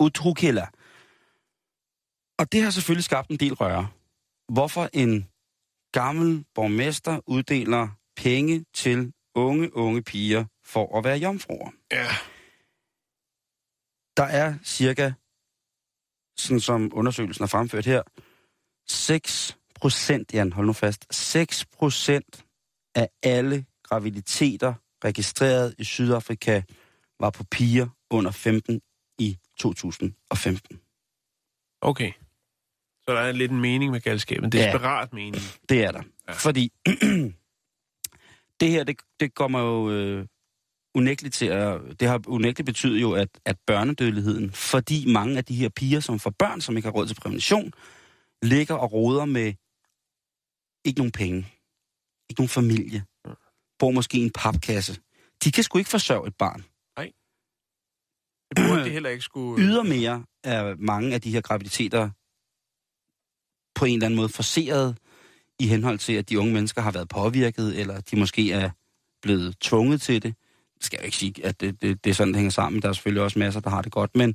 Utukela. Og det har selvfølgelig skabt en del røre. Hvorfor en gammel borgmester uddeler penge til unge, unge piger for at være jomfruer. Ja. Der er cirka, sådan som undersøgelsen er fremført her, 6 procent, Jan, hold nu fast, 6 procent af alle graviditeter registreret i Sydafrika var på piger under 15 i 2015. Okay. Så der er lidt en mening med galskaben. Desperat ja. mening. Det er der. Ja. Fordi det her, det, det kommer jo øh, unægteligt til at... Det har unægteligt betydet jo, at, at børnedødeligheden, fordi mange af de her piger, som får børn, som ikke har råd til prævention, ligger og roder med ikke nogen penge, ikke nogen familie, bor måske i en papkasse. De kan sgu ikke forsørge et barn. Det burde det heller ikke skulle... Ydermere er mange af de her graviditeter på en eller anden måde forseret i henhold til, at de unge mennesker har været påvirket, eller de måske er blevet tvunget til det. Skal jeg jo ikke sige, at det, det, det er sådan, det hænger sammen. Der er selvfølgelig også masser, der har det godt. Men,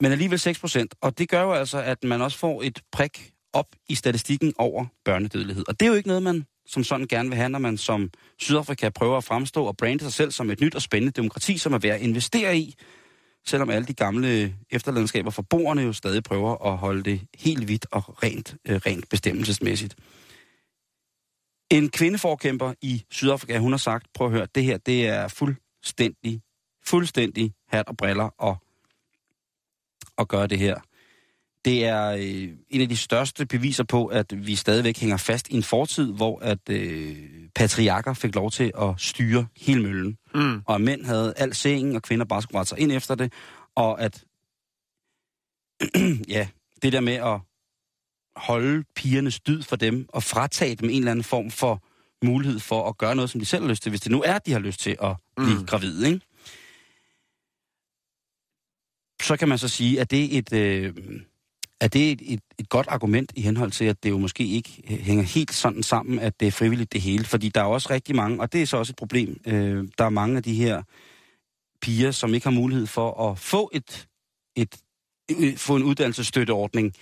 men alligevel 6 procent. Og det gør jo altså, at man også får et prik op i statistikken over børnedødelighed. Og det er jo ikke noget, man som sådan gerne vil have, når man som Sydafrika prøver at fremstå og brande sig selv som et nyt og spændende demokrati, som er værd at investere i, selvom alle de gamle efterladenskaber for borgerne jo stadig prøver at holde det helt hvidt og rent, øh, rent bestemmelsesmæssigt. En kvindeforkæmper i Sydafrika, hun har sagt, prøv at høre, det her, det er fuldstændig, fuldstændig hat og briller og, og gøre det her. Det er øh, en af de største beviser på, at vi stadigvæk hænger fast i en fortid, hvor at øh, patriarker fik lov til at styre hele møllen. Mm. Og at mænd havde al sengen, og kvinder bare skulle rette sig ind efter det. Og at, ja, det der med at holde pigernes dyd for dem, og fratage dem en eller anden form for mulighed for at gøre noget, som de selv har lyst til, hvis det nu er, at de har lyst til at blive Mm. gravide, ikke? Så kan man så sige, at det er et, øh, er det et, et, et godt argument i henhold til, at det jo måske ikke hænger helt sådan sammen, at det er frivilligt det hele. Fordi der er også rigtig mange, og det er så også et problem, øh, der er mange af de her piger, som ikke har mulighed for at få et, et øh, få en uddannelsesstøtteordning,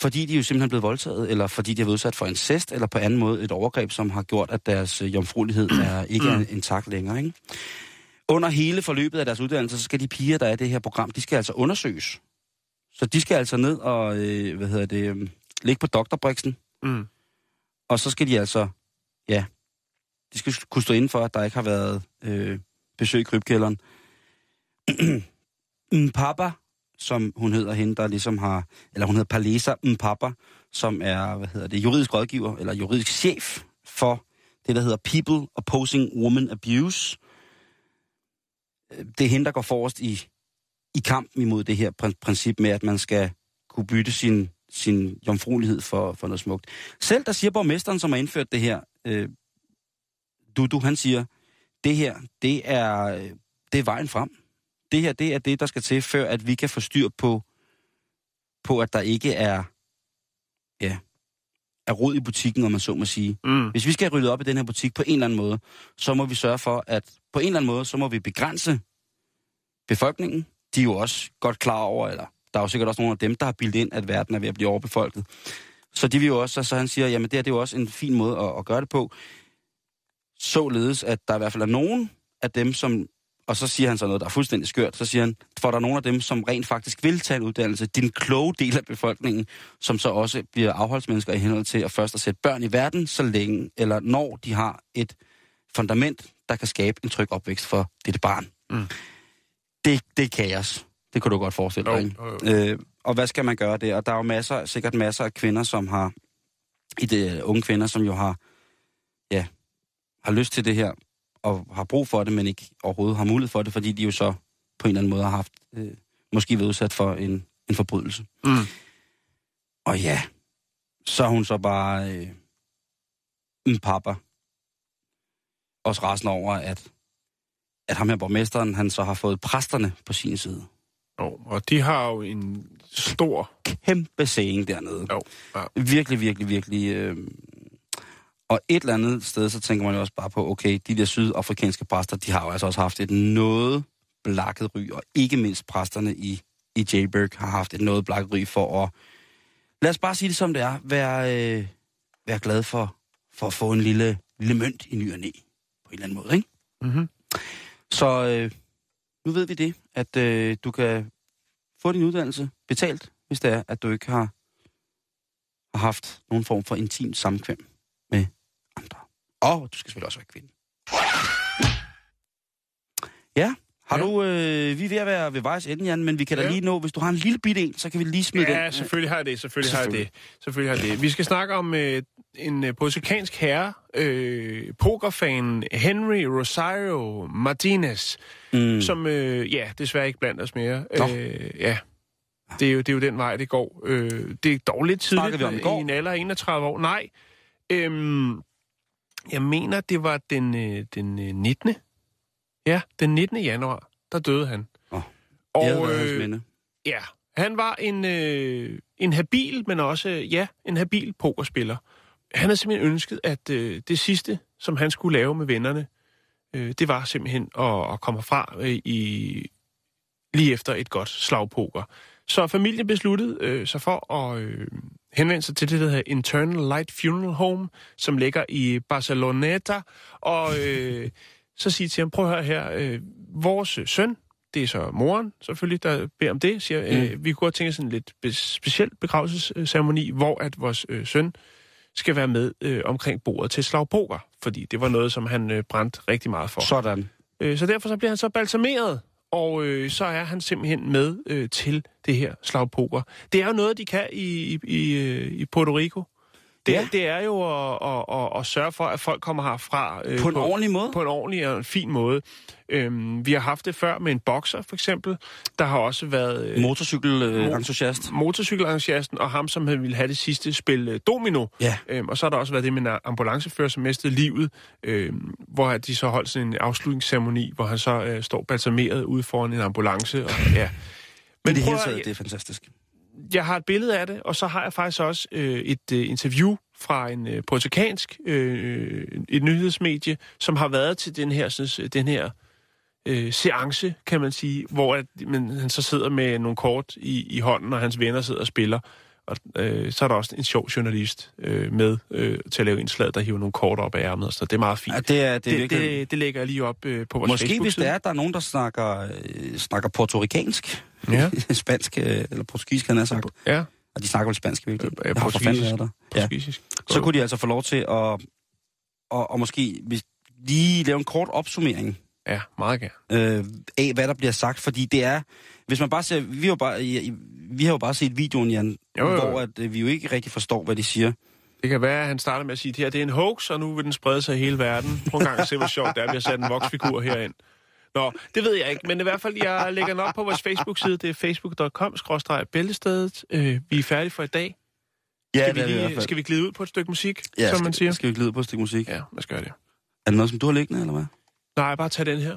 fordi de er jo simpelthen blevet voldtaget, eller fordi de er udsat for incest, eller på anden måde et overgreb, som har gjort, at deres øh, jomfruelighed er ikke er intakt længere. Ikke? Under hele forløbet af deres uddannelse, så skal de piger, der er i det her program, de skal altså undersøges. Så de skal altså ned og, øh, hvad hedder det, øh, ligge på doktorbriksen, Mm. og så skal de altså, ja, de skal kunne stå inden for, at der ikke har været øh, besøg i krybkælderen. Mpapa, som hun hedder hende, der ligesom har, eller hun hedder Palesa Mpapa, som er, hvad hedder det, juridisk rådgiver, eller juridisk chef for det, der hedder People Opposing Woman Abuse. Det er hende, der går forrest i, i kampen imod det her princip med, at man skal kunne bytte sin, sin jomfruelighed for, for noget smukt. Selv der siger borgmesteren, som har indført det her, øh, Dudu, han siger, det her, det er, øh, det er vejen frem. Det her, det er det, der skal til, før at vi kan få styr på, på at der ikke er, ja, er rod i butikken, om man så må sige. Mm. Hvis vi skal rydde op i den her butik på en eller anden måde, så må vi sørge for, at på en eller anden måde, så må vi begrænse befolkningen. De er jo også godt klar over, eller der er jo sikkert også nogle af dem, der har bildet ind, at verden er ved at blive overbefolket. Så de vil jo også, så, så han siger, jamen det her det er jo også en fin måde at, at gøre det på. Således, at der i hvert fald er nogen af dem, som, og så siger han så noget, der er fuldstændig skørt, så siger han, for der er nogen af dem, som rent faktisk vil tage en uddannelse, din kloge del af befolkningen, som så også bliver afholdsmennesker i henhold til at først at sætte børn i verden, så længe, eller når de har et fundament, der kan skabe en tryg opvækst for dette barn. Mm. Det, det er kaos. Det kunne du godt forestille dig, Jo, jo, jo. Øh, og hvad skal man gøre der? Og der er jo masser, sikkert masser af kvinder, som har, i det, unge kvinder, som jo har, ja, har lyst til det her, og har brug for det, men ikke overhovedet har mulighed for det, fordi de jo så på en eller anden måde har haft, øh, måske været udsat for en, en forbrydelse. Mm. Og ja, så er hun så bare øh, en pappa. Også resten over, at, at ham her borgmesteren, han så har fået præsterne på sin side. Jo, og de har jo en stor... Kæmpe saying dernede. Jo, ja. Virkelig, virkelig, virkelig. Øh... Og et eller andet sted, så tænker man jo også bare på, okay, de der sydafrikanske præster, de har jo altså også haft et noget blakket ry, og ikke mindst præsterne i, i Jailbird har haft et noget blakket ry for at, lad os bare sige det som det er, være, øh, være glad for, for at få en lille, lille mønt i ny og næ, på en eller anden måde, ikke? Mm-hmm. Så øh, nu ved vi det, at øh, du kan få din uddannelse betalt, hvis det er, at du ikke har, har haft nogen form for intimt samkvem. Og du skal selvfølgelig også være kvinde. Ja, har Ja. du... Øh, vi er ved at være ved vejs ende, Jan, men vi kan da Ja. lige nå, hvis du har en lille bit en, så kan vi lige smide den. Ja, selvfølgelig har jeg det. Selvfølgelig, har jeg Selvfølgelig. det. Selvfølgelig har det. Vi skal snakke om øh, en øh, portugalsk herre, øh, pokerfanen Henry Rosario Martinez, Mm. som øh, ja, desværre ikke blandt os mere. Nå. Øh, ja, det er, jo, det er jo den vej, det går. Øh, det er dog lidt tidligt i en alder af 31 år. Nej, øhm, jeg mener, det var den, øh, den øh, 19. Ja, den 19. januar, der døde han. Åh, og, Jeg havde hans øh, minde. Ja, han var en, øh, en habil, men også, ja, en habil pokerspiller. Han havde simpelthen ønsket, at øh, det sidste, som han skulle lave med vennerne, øh, det var simpelthen at, at komme fra øh, i lige efter et godt slagpoker. Så familien besluttede øh, sig for at øh, henvende sig til det, der hedder Internal Light Funeral Home, som ligger i Barceloneta, og øh, så sige til ham, prøv at høre her, øh, vores søn, det er så moren selvfølgelig, der beder om det, siger, øh, vi kunne godt tænke os en lidt be- speciel begravelsesceremoni, hvor at vores øh, søn skal være med øh, omkring bordet til slagpoker, fordi det var noget, som han øh, brændte rigtig meget for. Sådan. Øh, så derfor så bliver han så balsameret, og øh, så er han simpelthen med øh, til det her slagpoker. Det er jo noget, de kan i, i, i, øh, i Puerto Rico. Det, Ja. det er jo at, at, at, at sørge for, at folk kommer herfra øh, På en ordentlig måde? på en ordentlig og en fin måde. Øhm, vi har haft det før med en bokser, for eksempel. Der har også været øh, Motorcykel-entusiast. motorcykelentusiasten, og ham, som ville have det sidste spil øh, domino. Ja. Øhm, og så har der også været det med en ambulancefører, som mistede livet, øhm, hvor de så holdt sådan en afslutningsceremoni, hvor han så øh, står balsameret ude foran en ambulance. Og, ja. Men det prøv hele at- taget, det er fantastisk jeg har et billede af det, og så har jeg faktisk også øh, et øh, interview fra en øh, portugalsk øh, et nyhedsmedie, som har været til den her, sådan, øh, den her øh, seance, kan man sige, hvor at, men, han så sidder med nogle kort i, i hånden, og hans venner sidder og spiller. Og øh, så er der også en sjov journalist øh, med øh, til at lave indslag, der hiver nogle kort op af ærmet, så det er meget fint. Ja, det er, det er det, det, det lægger jeg lige op øh, på vores Måske hvis Facebook-side. det er, at der er nogen, der snakker, øh, snakker portorikansk, Ja. spansk, øh, eller portugisisk, jeg have sagt. Ja, Og de snakker vel spansk virkelig. Ja, Jeg har for fanden været der. Ja. portugisisk. Så kunne de altså få lov til at, og, og måske hvis lige lave en kort opsummering Ja, meget gerne. øh, af, hvad der bliver sagt, fordi det er, hvis man bare ser, vi har bare, vi har jo bare set videoen, Jan, Jo, jo, hvor at, øh, vi jo ikke rigtig forstår, hvad de siger. Det kan være, at han starter med at sige, at det her det er en hoax, og nu vil den sprede sig i hele verden. Prøv en gang at se, hvor sjovt det er, at vi har sat en voksfigur herind. Nå, det ved jeg ikke, men i hvert fald, jeg lægger den op på vores Facebook-side. Det er facebook.com-bæltestedet. Øh, vi er færdige for i dag. Skal, vi, lige, skal vi glide ud på et stykke musik, ja, som skal, man siger? Skal vi glide på et stykke musik? Ja. Ja, lad os gøre det. Er det noget, som du har liggende, eller hvad? Nej, bare tag den her.